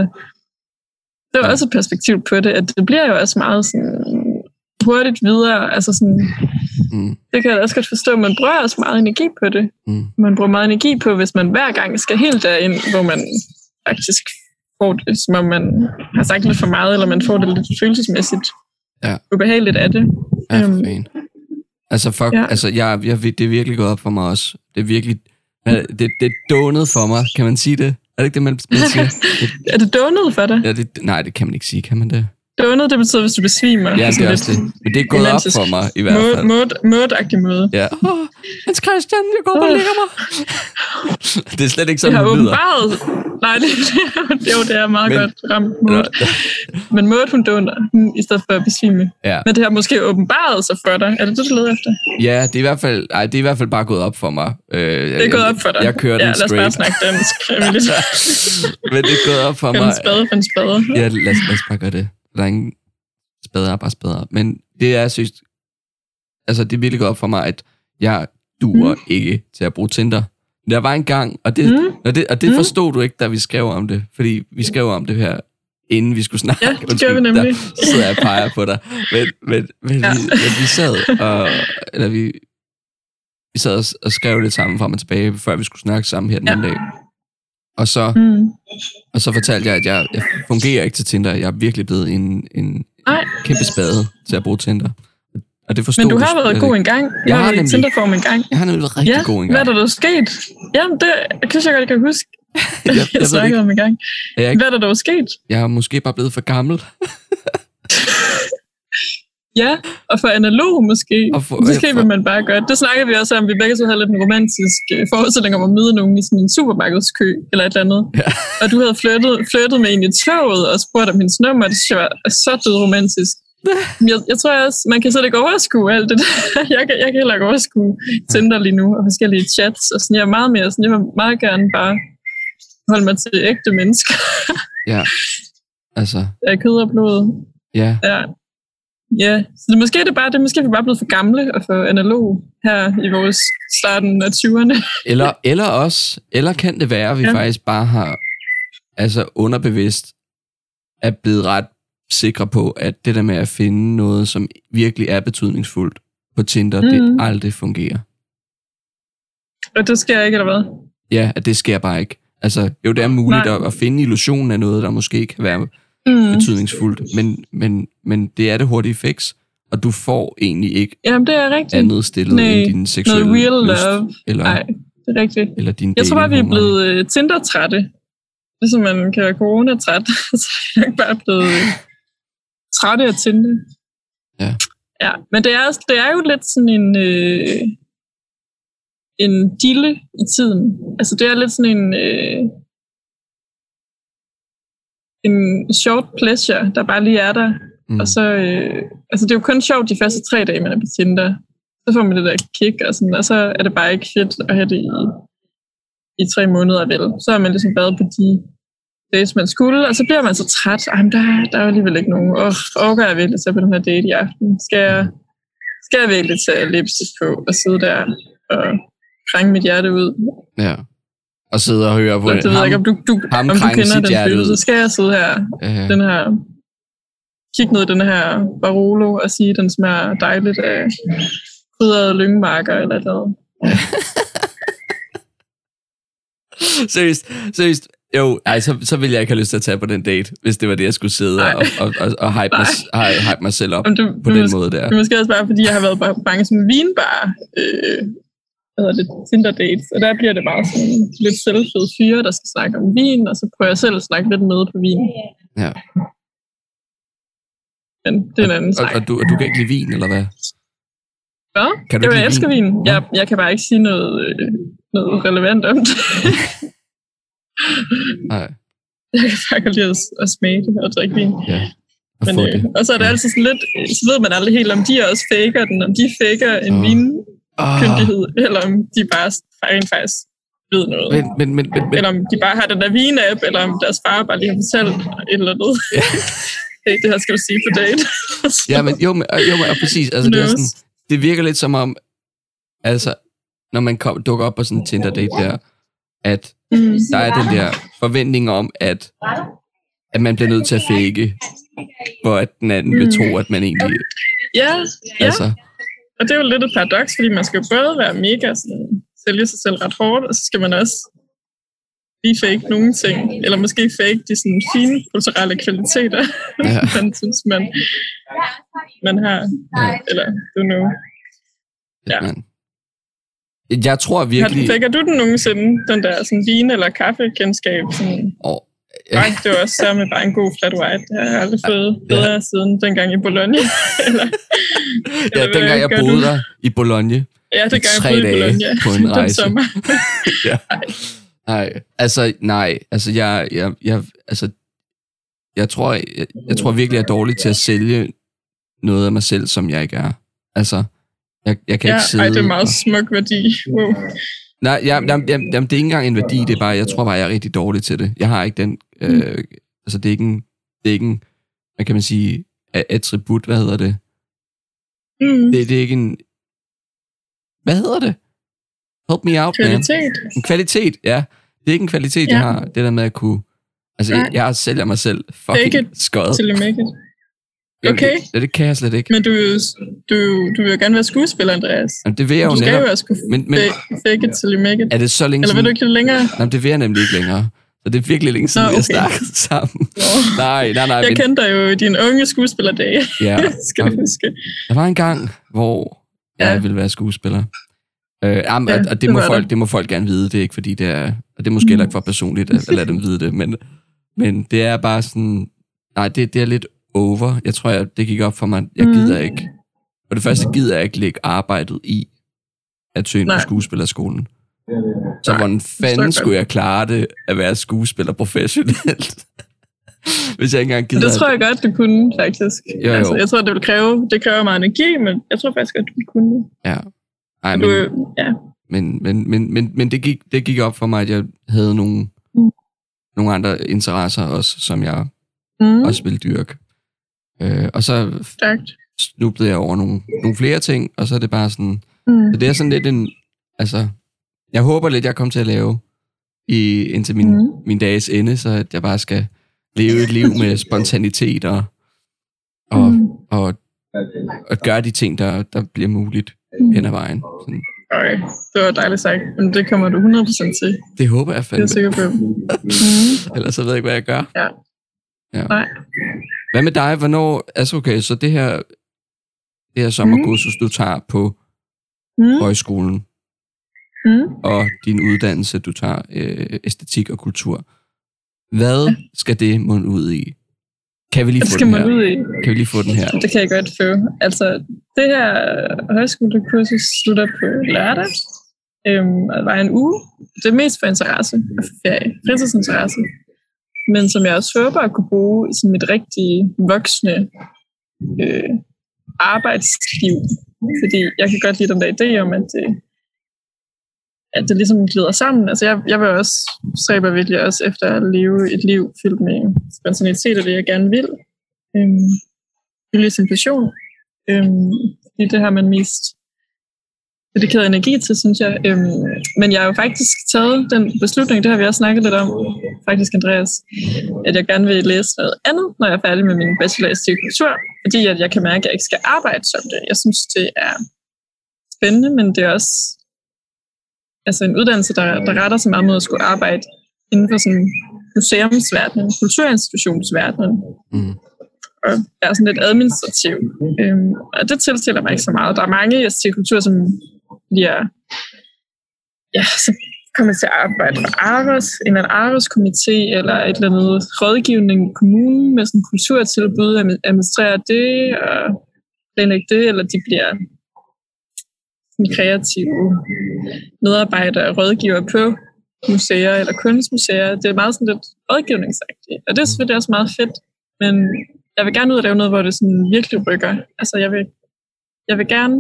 Det var også et perspektiv på det, at det bliver jo også meget sådan hurtigt videre, altså sådan, mm, det kan jeg også godt forstå, man bruger også meget energi på det mm, man bruger meget energi på, hvis man hver gang skal helt derind, hvor man faktisk får det, som om man har sagt lidt for meget, eller man får det lidt følelsesmæssigt Ja. ubehageligt af det. ja, for fanden. Altså, fuck, ja. altså, jeg, jeg, det er virkelig gået op for mig også. Det er virkelig, det, det dånet for mig, kan man sige det? Er det ikke det, man, man siger? [LAUGHS] Det, er det donet for dig? ja, det, nej, det kan man ikke sige, kan man det? Donet, det betyder, hvis du besvimer. Ja, det er også det. Men det er gået op for mig, i hvert fald. måde, mådeagtig måde. Ja. Oh, Hans Christian, jeg går og Åh. lægger mig. det er slet ikke Det sådan, det lyder. åbenbaret... Nej, det, [LAUGHS] jo, det er meget Men- godt ramt måde. Men måde, hun doner, hmm, i stedet for at besvime. Ja. Men det har måske åbenbaret sig for dig. Er det det, du leder efter? ja, det er i hvert fald, ej, det er i hvert fald bare gået op for mig. Øh, Det er gået op for dig. Jeg kører ja, den lad os bare straight. snakke dansk. [LAUGHS] Men det er gået op for mig. en spade, for en spade. Ja, lad os, lad os bare gøre det. Der er ingen spader, bare spader. Men det er synes, altså det virkelig op for mig, at jeg duer mm. ikke til at bruge Tinder. Der var en gang, og det, Mm. og det, og det Mm. forstod du ikke, da vi skrev om det. Fordi vi skrev om det her, inden vi skulle snakke. Ja, det gjorde vi Undskyld, nemlig. Der sidder jeg og peger på dig. Men, men, men, ja. vi, men vi sad, og, eller vi, vi sad og, og skrev det sammen frem og tilbage, før vi skulle snakke sammen her den Ja. anden dag. Og så, Mm. og så fortalte jeg, at jeg, jeg fungerer ikke til Tinder. Jeg er virkelig blevet en, en kæmpe spade til at bruge Tinder. Og det forstod Men du har været god en gang. Jeg har var i nemlig. Tinderform en gang. Jeg har nemlig været rigtig Ja, god en hvad er gang. der dog sket? Jamen, det jeg synes jeg godt, jeg kan huske. [LAUGHS] jeg, Jeg, [LAUGHS] jeg, jeg snakkede om en gang. jeg, ikke, Hvad er der dog sket? jeg er måske bare blevet for gammel. [LAUGHS] Ja, og for analog måske. Og for- måske for- vil man bare gøre det. Snakker vi også om. Vi begge to havde lidt en romantisk øh, forestilling om at møde nogen i sådan en supermarkedskø eller et eller andet. Ja. Og du havde flyttet, flyttet med en i toget og spurgt om hendes nummer. Det synes jeg var så død romantisk. Jeg, jeg tror også, man kan slet ikke overskue alt det der. [LAUGHS] Jeg kan, jeg kan heller ikke overskue Tinder lige nu og forskellige chats. Og sådan, jeg er meget mere sådan, jeg vil meget gerne bare holde mig til ægte mennesker. Ja, altså, af kød og blod. ja. Ja. Ja, så det, måske er det bare, det måske er vi bare blevet for gamle og for analog her i vores starten af 20'erne. [LAUGHS] Eller, eller også, eller kan det være, at vi Ja. faktisk bare har, altså underbevidst, er blevet ret sikre på, at det der med at finde noget, som virkelig er betydningsfuldt på Tinder, Mhm. det aldrig fungerer. Og det sker ikke, eller hvad? Ja, at det sker bare ikke. Altså, jo, det er muligt Nej. at, at finde illusionen af noget, der måske kan være Mm. betydningsfuldt, men, men, men det er det hurtige fix, og du får egentlig ikke Jamen, det er rigtigt. andet stillet Nej, end din seksuelle Noget real lyst, love. eller, Nej, det er rigtigt. eller din Jeg tror bare, vi er blevet uh, Tinder-trætte. Ligesom man kan være corona-træt, [LAUGHS] så er jeg bare blevet øh, trætte af Tinder. Ja. Ja, men det er, det er jo lidt sådan en, øh, en dille i tiden. Altså, det er lidt sådan en, øh, en short pleasure, der bare lige er der. Mm. Og så, øh, altså det er jo kun sjovt de første tre dage, man er på Tinder. Så får man det der kick, og, sådan, og så er det bare ikke fedt at have det i, i tre måneder, vel. Så har man ligesom været på de dates, man skulle, og så bliver man så træt. Ej, men der, der er jo alligevel ikke nogen. Åh, orker jeg virkelig tage på den her date i aften? Skal jeg, skal jeg virkelig tage lipstick på og sidde der og krænge mit hjerte ud? Ja. Og sidde og høre på Så, det ved jeg ikke, om du, du, ham om du kender sit den følelse. ud. Skal jeg sidde her øh, den her kigge ned i den her Barolo og sige, at den smager dejligt af krydrede lyngmarker eller noget. [LAUGHS] seriøst, seriøst. Jo, ej, så, så ville jeg ikke have lyst til at tage på den date, hvis det var det, jeg skulle sidde Nej. og, og, og, og hype, mig, hy- hype mig selv op du, på du den mås- måde der. Det er måske også bare, fordi jeg har været på mange sådan vinbar øh, hvad hedder det, Tinder dates, og der bliver det bare sådan lidt selvfed fyre, der skal snakke om vin, og så prøver jeg selv at snakke lidt med på vin. Ja. Men det er en anden Og, snak. og, du, og du kan ikke lide vin, eller hvad? Hvad? Kan du jo, jeg elsker vin? vin. Jeg, jeg kan bare ikke sige noget, øh, noget relevant om det. [LAUGHS] Nej, jeg kan bare godt lide at, at smage det og drikke vin. ja. Og Men, øh, det. og så er det Ja. altid sådan lidt, så ved man aldrig helt, om de også faker den, om de faker en Åh. Oh. Ah, vinkyndighed, eller om de bare rent faktisk ved noget. men, men, men, men, men, eller om de bare har den der vin-app, eller om deres far bare lige har fortalt et eller andet. Ja. hey, [LAUGHS] det her skal du sige på date. [LAUGHS] ja, men jo, men, jo, men, og præcis. Altså, det, er sådan, det virker lidt som om, altså, når man kom, dukker op på sådan en Tinder-date der, at mm. der er den der forventning om, at, at man bliver nødt til at fake, for at den anden vil Mm. tro, at man egentlig... Ja, ja. Altså, Og det er jo lidt et paradoks, fordi man skal jo både være mega sådan, sælge sig selv ret hårdt, og så skal man også lige fake nogle ting, eller måske fake de sådan fine kulturelle kvaliteter, Ja. [LAUGHS] man synes, man, man har. Ja. Eller, du know. Ja. jeg tror Har, virkelig... fækker du den nogensinde, den der sådan vin- eller kaffekendskab? Sådan, Åh, nej, det var også sammen bare en god flat white. Det har jeg aldrig fået bedre ja. siden dengang i Bologna. [LAUGHS] eller, ja, hvad dengang jeg gør boede der i Bologna, ja, dengang jeg tre boede i Bologna. på en [LAUGHS] den rejse. sommer. [LAUGHS] ja. Nej, altså nej, altså jeg, jeg, jeg, altså, jeg tror, jeg, jeg tror virkelig, jeg er dårlig til at sælge noget af mig selv, som jeg ikke er. Altså, jeg, jeg kan Ja, ikke sidde... ej, det er meget og, smuk værdi. Wow. Nej, jeg, jeg, jeg, jamen, det er ikke engang en værdi, det er bare, jeg tror bare, jeg er rigtig dårlig til det. Jeg har ikke den, øh, altså det er ikke en, det er ikke en, hvad kan man sige, attribut, hvad hedder det? Mm. Det, det er ikke en, hvad hedder det? Help me out, man. Kvalitet. En kvalitet, ja. Det er ikke en kvalitet, ja. jeg har. Det der med at kunne... Altså, jeg, Nej. jeg sælger mig selv fucking skød. Til at make it. Jamen, Okay. Det, det kan jeg slet ikke. Men du, du, du vil jo gerne være skuespiller, Andreas. Jamen, det vil jeg jo Du skal netop. jo også kunne Men, men fa- fake it till you make it. er det så længe Eller vil du ikke det længere? Nej, det vil jeg nemlig ikke længere. Så det er virkelig længe siden, Nå, vi har snakket sammen. Nå. Nej, nej, nej. Jeg Men, kendte dig jo i dine unge skuespillerdage, ja, [LAUGHS] skal du huske. der var en gang, hvor Ja. jeg ville være skuespiller. Øh, jamen, Ja, og, og det, det må folk, der. det må folk gerne vide. Det er ikke fordi, det er... Og det er måske heller ikke for personligt at, at lade dem vide det, men, men det er bare sådan... Nej, det, det er lidt over. Jeg tror, jeg, det gik op for mig. Jeg Mhm. gider ikke. Og det første gider jeg ikke lægge arbejdet i at søge ind på skuespillerskolen. Så Nej, hvordan fanden skulle jeg klare det at være skuespiller professionelt? [LAUGHS] Hvis jeg ikke engang gider... Det tror jeg godt, du kunne, faktisk. Jo, jo. Altså, jeg tror, det vil kræve, det kræver meget energi, men jeg tror faktisk godt, du kunne det. Ja. Ej, Du, men, ja. men, men, men, men, men det, gik, det gik op for mig, at jeg havde nogle, Mm. nogle andre interesser også, som jeg Mm, også ville dyrke. Øh, og så stærkt. snublede jeg over nogle, nogle flere ting, og så er det bare sådan... Mm. Så det er sådan lidt en... Altså, jeg håber lidt, jeg kommer til at lave i, indtil min, Mm. min dages ende, så at jeg bare skal leve et liv med spontanitet og, og, Mm. og at gøre de ting, der, der bliver muligt hen ad vejen. Sådan. Okay, det var dejligt sagt. Men det kommer du 100% til. Det håber jeg Det er jeg fandme. sikker på. [LAUGHS] Mm. Ellers så ved jeg ikke, hvad jeg gør. Ja. Ja. Nej. Hvad med dig? Hvornår... Altså okay, så det her, det her sommerkursus, du tager på Mm. højskolen, Mm. og din uddannelse, du tager øh, æstetik og kultur. Hvad skal det munde ud i? Kan vi lige få skal den her? ud i. Kan vi lige få den her? Det kan jeg godt få. Altså, det her højskolekursus slutter på lørdag. Øhm, og det var en uge. Det er mest for interesse og for ferie. Fritidsinteresse. Men som jeg også håber at kunne bruge i sådan mit rigtige voksne øh, arbejdsliv. Fordi jeg kan godt lide den der idé om, at det, at det ligesom glider sammen. Altså jeg, jeg vil også stræbe virkelig også efter at leve et liv fyldt med spontanitet og det, jeg gerne vil. Øhm, følge sin passion. Øhm, fordi det her, man mest dedikeret energi til, synes jeg. Øhm, men jeg har jo faktisk taget den beslutning, det har vi også snakket lidt om, faktisk Andreas, at jeg gerne vil læse noget andet, når jeg er færdig med min bachelor i kultur, fordi at jeg kan mærke, at jeg ikke skal arbejde som det. Jeg synes, det er spændende, men det er også altså en uddannelse, der, der retter sig meget mod at skulle arbejde inden for sådan museumsverdenen, kulturinstitutionsverdenen, Mm. og er sådan lidt administrativ. Øhm, og det tilstiller mig ikke så meget. Der er mange i Kultur, som bliver, ja, så kommer til at arbejde for Aros, en eller anden Aros-komité, eller et eller andet rådgivning i kommunen med sådan kulturtilbud, admi- administrere det, og planlægge det, eller de bliver sådan kreative medarbejdere og rådgiver på museer eller kunstmuseer. Det er meget sådan lidt rådgivningsagtigt. Og det er selvfølgelig også meget fedt, men jeg vil gerne ud og lave noget, hvor det sådan virkelig rykker. Altså, jeg vil, jeg vil gerne,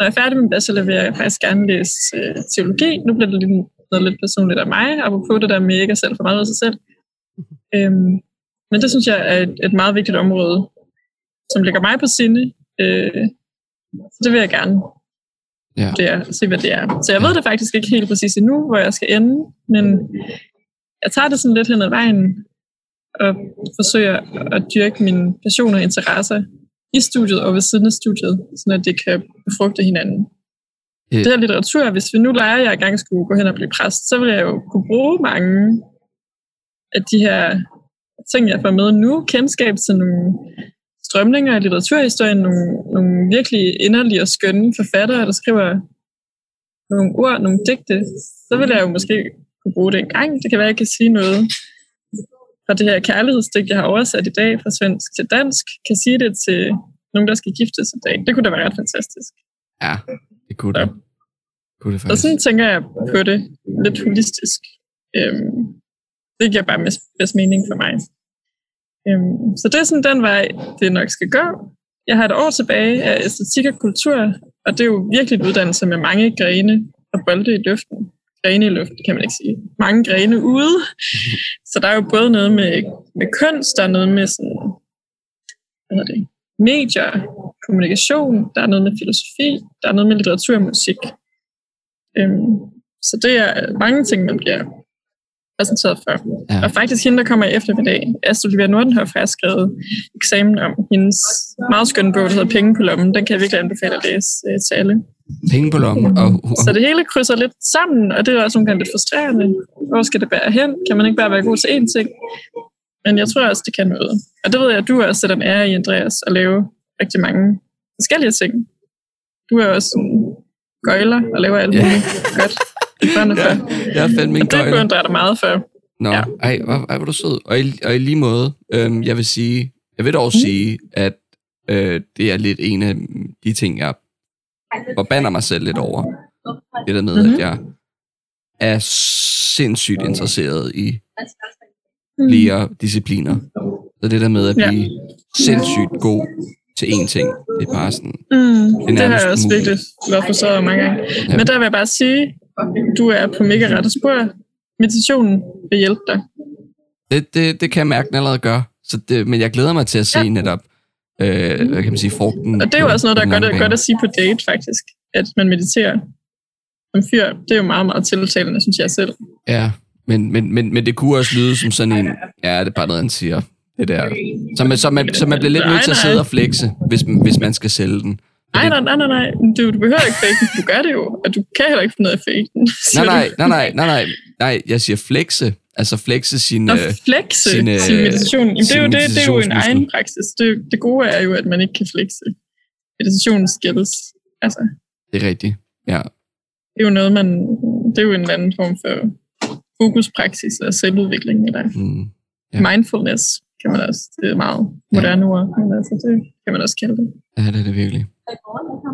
når jeg er færdig med bachelor, vil jeg faktisk gerne læse øh, teologi. Nu bliver det lidt, noget lidt personligt af mig, apropos det der med ikke at selv for meget af sig selv. Øhm, men det synes jeg er et, et meget vigtigt område, som ligger mig på sinde. Øh, så det vil jeg gerne Ja. det er, se, hvad det er. Så jeg ved det faktisk ikke helt præcis endnu, hvor jeg skal ende, men jeg tager det sådan lidt hen ad vejen og forsøger at dyrke mine passioner og interesser i studiet og ved siden af studiet, så at det kan befrugte hinanden. Øh. Det her litteratur, hvis vi nu leger, at jeg engang skulle gå hen og blive præst, så vil jeg jo kunne bruge mange af de her ting, jeg får med nu, kendskab til nogle strømninger i litteraturhistorien, nogle, nogle virkelig inderlige og skønne forfattere, der skriver nogle ord, nogle digte, så vil jeg jo måske kunne bruge det en gang. Det kan være, at jeg kan sige noget fra det her kærlighedsdigt, jeg har oversat i dag fra svensk til dansk, kan sige det til nogen, der skal giftes i dag. Det kunne da være ret fantastisk. Ja, det kunne det. Kunne det Og faktisk. sådan tænker jeg på det lidt holistisk. Øhm, det giver bare mest, bedst mening for mig. Øhm, så det er sådan den vej, det nok skal gå. Jeg har et år tilbage af æstetik og kultur, og det er jo virkelig en uddannelse med mange grene og bolde i luften. Grene i luften, kan man ikke sige. Mange grene ude. Så der er jo både noget med, med kunst, der er noget med sådan, hvad hedder det, medier, kommunikation, der er noget med filosofi, der er noget med litteratur og musik. Øhm, så det er mange ting, man bliver præsenteret for. Ja. Og faktisk hende, der kommer i eftermiddag, Astrid Olivia Nordenhoff, har skrevet eksamen om hendes meget skønne bog, der hedder Penge på lommen. Den kan jeg virkelig anbefale at læse øh, til alle. Penge på lommen. Og, og, Så det hele krydser lidt sammen, og det er også nogle gange lidt frustrerende. Hvor skal det bære hen? Kan man ikke bare være god til én ting? Men jeg tror også, det kan noget. Og det ved jeg, at du også sætter en ære i, Andreas, at lave rigtig mange forskellige ting. Du er også en gøjler og laver alt muligt godt. For. jeg er fandme en Og det beundrer jeg dig meget for. Nå, Ja. ej, hvor, ej, hvor du sød. Og i, og i lige måde, øhm, jeg vil sige, jeg vil dog Mm. sige, at øh, det er lidt en af de ting, jeg forbander mig selv lidt over. Det der med, Mhm. at jeg er sindssygt interesseret i Mm. flere discipliner. Så det der med at Ja. blive sindssygt god til én ting, det er bare sådan, Mm, det, det har jeg også umuligt. virkelig været frustreret over mange gange. Ja. Men der vil jeg bare sige, du er på mega rette spor. Meditationen vil hjælpe dig. det, det, det kan jeg mærke, den allerede gør. Så det, men jeg glæder mig til at se Ja. netop, øh, hvad kan man sige, frugten. Og det er jo også noget, der er godt, at- godt at sige på date, faktisk. At man mediterer som fyr. Det er jo meget, meget tiltalende, synes jeg selv. Ja, men, men, men, men det kunne også lyde som sådan en, ja, det er bare noget, han siger, det der. Så man, så man, så man bliver lidt nødt til at sidde og flexe, hvis, hvis man skal sælge den. Nej, nej, nej, nej, nej. Du, du behøver ikke fake den. Du gør det jo, og du kan heller ikke finde ud af fake den. [LAUGHS] Nej, nej, nej, nej, nej, nej, nej, jeg siger flexe. Altså flexe sin... Nå, Øh, flexe sin, sin, øh, sin meditation. Jamen, det, er sin jo det, det er jo en egen praksis. Det, det gode er jo, at man ikke kan flexe meditationen skills. Altså, det er rigtigt. Ja, det er jo noget, man... Det er jo en eller anden form for fokuspraksis og selvudvikling, eller mm, ja. mindfulness, kan man også. Det er meget moderne ord, men altså, det kan man også kalde det. ja, det er det virkelig.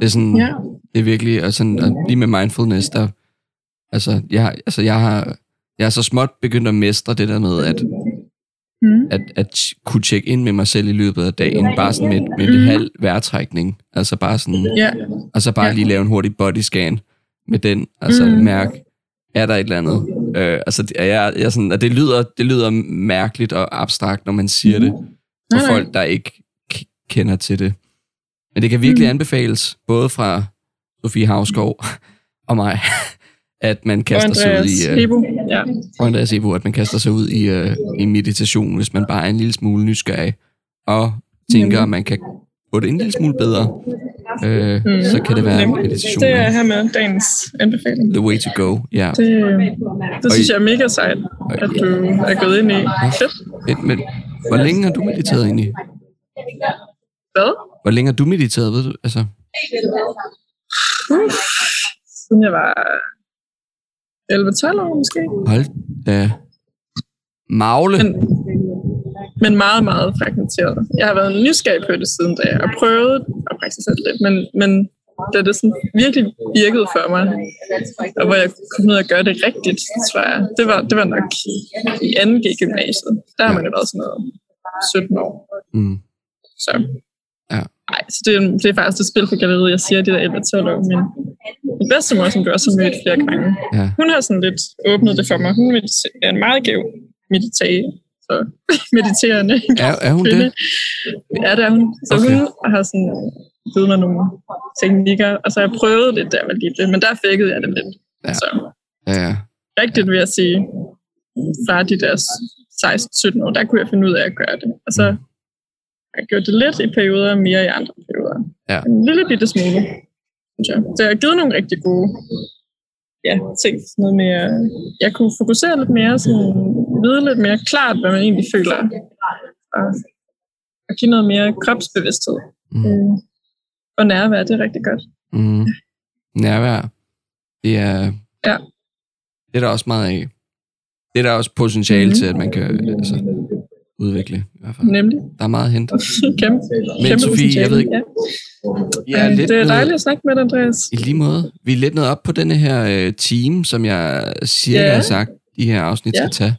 Det er sådan, Ja. det er virkelig, og, sådan, og lige med mindfulness, der, altså, jeg, altså, jeg har, jeg har så småt begyndt at mestre det der med, at, Mm. at, at kunne tjekke ind med mig selv i løbet af dagen, bare sådan med, med en Mhm. halv vejrtrækning, altså bare sådan, Ja, og så bare Ja. lige lave en hurtig body scan med den, altså Mhm. mærke, er der et eller andet? Øh, altså, jeg, jeg, sådan, og det lyder, det lyder mærkeligt og abstrakt, når man siger det, for Nej, folk, der ikke kender til det. Men det kan virkelig Mhm. anbefales, både fra Sofie Havskov og mig, [LAUGHS] at man kaster sig ud i... Hebo. Ja. og Andreas Ebo, at man kaster sig ud i, uh, i meditation, hvis man bare er en lille smule nysgerrig, og tænker, at man kan få det en lille smule bedre, øh, Mhm. så kan det være meditation. Det er her med dagens anbefaling. The way to go, ja. Det, det synes Og I- jeg er mega sejt, at du er gået ind i. Fedt. Men, hvor længe har du mediteret egentlig? Hvad? Hvor længe har du mediteret, ved du? Altså, Uh, siden jeg var 11-12 år måske. hold da. Magle. Men, men meget, meget fragmenteret. Jeg har været nysgerrig på det siden da, og prøvet at praktisere det men, men da det sådan virkelig virkede for mig, og hvor jeg kunne finde ud af at gøre det rigtigt, tror jeg, det var, det var nok i 2G gymnasiet. Der har man jo været sådan noget 17 år. Mm. Så. Ja. Nej, så det, er- det er faktisk et spil for galleriet, jeg siger, de der 11-12 år. Men min bedstemor, som du også har mødt flere gange, Ja. hun har sådan lidt åbnet det for mig. Hun er en meget gæv meditage, så [LAUGHS] mediterende Er, er hun kvinde. det? Ja, det er hun. Så okay. hun har sådan givet mig nogle teknikker, og så har jeg prøvet lidt, da jeg var lille, men der fækkede jeg det lidt. Ja. Så Ja, ja. rigtigt vil jeg sige, fra de der 16-17 år, der kunne jeg finde ud af at gøre det. Og så Mm. jeg gjort det lidt i perioder, og mere i andre perioder. Ja. En lille bitte smule, synes jeg. Så jeg har givet nogle rigtig gode ja, ting. Sådan noget at jeg kunne fokusere lidt mere, sådan, vide lidt mere klart, hvad man egentlig føler. Og, og give noget mere kropsbevidsthed. Mm. Øh, og nærvær, det er rigtig godt. Mm. Nærvær. Det er, Ja. det er der også meget af. Det er der også potentiale Mhm. til, at man kan altså, udvikle. I hvert fald. Nemlig. Der er meget at hente. [LAUGHS] Kæmpe, Men kæmpe Sofie, jeg ved ikke, Ja. jeg er lidt det er dejligt at snakke med dig, Andreas. I lige måde. Vi er lidt nået op på denne her øh, team, som jeg cirka Ja. har sagt, de her afsnit Ja. skal tage.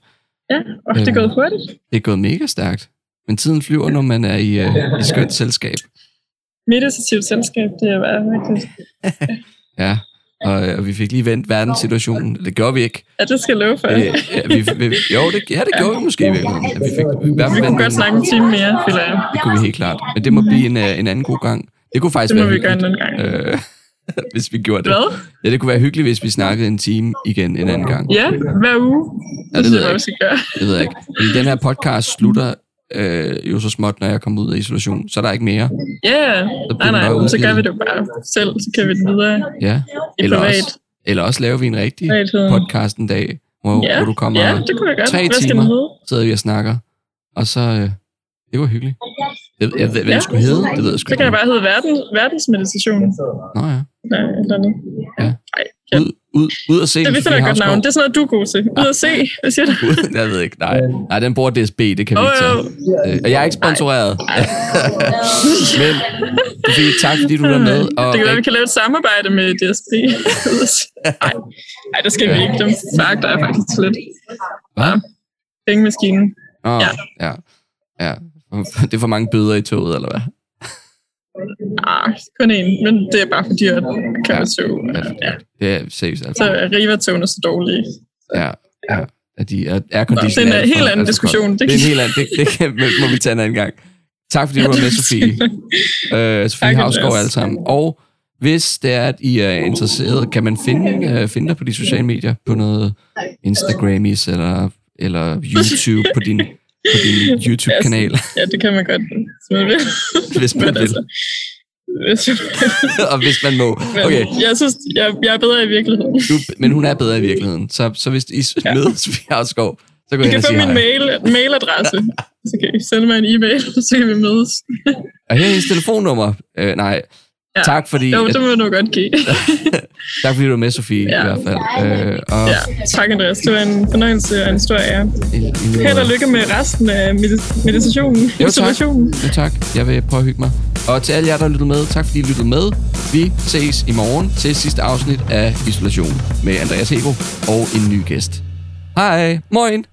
Ja, og det er Øhm. gået hurtigt. Det er gået mega stærkt. Men tiden flyver, når man er i, øh, i skønt selskab. Meditativt selskab, det er bare rigtigt. [LAUGHS] Ja, og, og vi fik lige vendt verdenssituationen. Det gjorde vi ikke. Ja, det skal jeg love for. Øh, ja, vi, vi, jo, det, ja, det gjorde vi måske. Ja, vi fik Vi fald kunne godt snakke en time mere, føler jeg. Det kunne vi helt klart. Men det må blive en, øh, en anden god gang. Det kunne faktisk Det må være vi gøre en anden gang. øh, [LAUGHS] hvis vi gjorde det. Hvad? Ja, det kunne være hyggeligt, hvis vi snakkede en time igen en anden gang. Ja, hver uge. Ja, det synes ved jeg jeg, vi skal gøre. Det ved jeg ikke. Fordi den her podcast slutter øh, jo så småt, når jeg kommer ud af isolation. Så er der ikke mere. Ja, yeah. nej, nej, så gør vi det bare selv, så kan vi det videre Ja. i Eller privat. også, eller også laver vi en rigtig privatheden. podcast en dag, hvor, Ja, hvor du kommer Ja, det kunne vi godt. tre Hvad timer. sidder vi og snakker. Og så... Øh, det var hyggeligt. Jeg, jeg, hvad Ja. det skulle hedde, det ved jeg sgu Så kan jeg bare hedde verden, verdensmeditation. Nå ja. Nej, eller andet. Ja. Nej, ja. Ud, ud, ud at se. Det, vi finder et godt navn. Det er sådan noget, du er god til. Ud at se. Hvad siger du? [LAUGHS] Jeg ved ikke, nej. Nej, den bruger DSB, det kan vi Åh, ikke tage. Øh, Og jeg er ikke sponsoreret. [LAUGHS] Men, Sofie, tak fordi du var med. [LAUGHS] Og Det kan være, vi kan lave et samarbejde med DSB. Nej, Nej, det skal vi ikke. Dem fakter jeg faktisk lidt. Hvad? Pengemaskinen. Åh, Ja. ja. ja. Det er for mange bøder i toget, eller hvad? Ah, kun én, men det er bare for dyrt. Kan Ja. Ja. Det er seriøst, altså. Så er Riva-togene så dårlige. Ja, ja. At de er Nå, aircondition. det er en alt helt anden alt for diskussion. Det Det er en helt anden. Det, det kan, må vi tage en anden gang. Tak fordi du var med, Sofie. [LAUGHS] Øh, Sofie Havsgaard alle sammen. Og hvis det er, at I er interesseret, kan man finde, øh, finde dig på de sociale medier, på noget Instagramis eller, eller YouTube på din på din [LAUGHS] YouTube-kanal, Ja, det kan man godt, hvis man vil. hvis man vil. Hvis. [LAUGHS] Og hvis man må. [LAUGHS] Men Okay, Jeg synes, jeg, jeg er bedre i virkeligheden. du, men hun er bedre i virkeligheden. Så, så hvis I Ja. mødes [LAUGHS] ved Havsgaard, så gå I kan få min hej. mail, mailadresse. Så kan I sende mig en e-mail, så kan vi mødes. Og her er hendes telefonnummer. Øh, nej, Ja. tak fordi, Jo, det må du godt give. [LAUGHS] tak fordi du var med, Sofie, Ja. i hvert fald. Øh, og Ja, tak Andreas. Det var en fornøjelse og en stor ære. Held og lykke med resten af medit- meditationen. Jo, tak. Jo, tak. Jeg vil prøve at hygge mig. Og til alle jer, der lyttet med, tak fordi I lyttede med. Vi ses i morgen til sidste afsnit af Isolation med Andreas Hego og en ny gæst. Hej. Moin.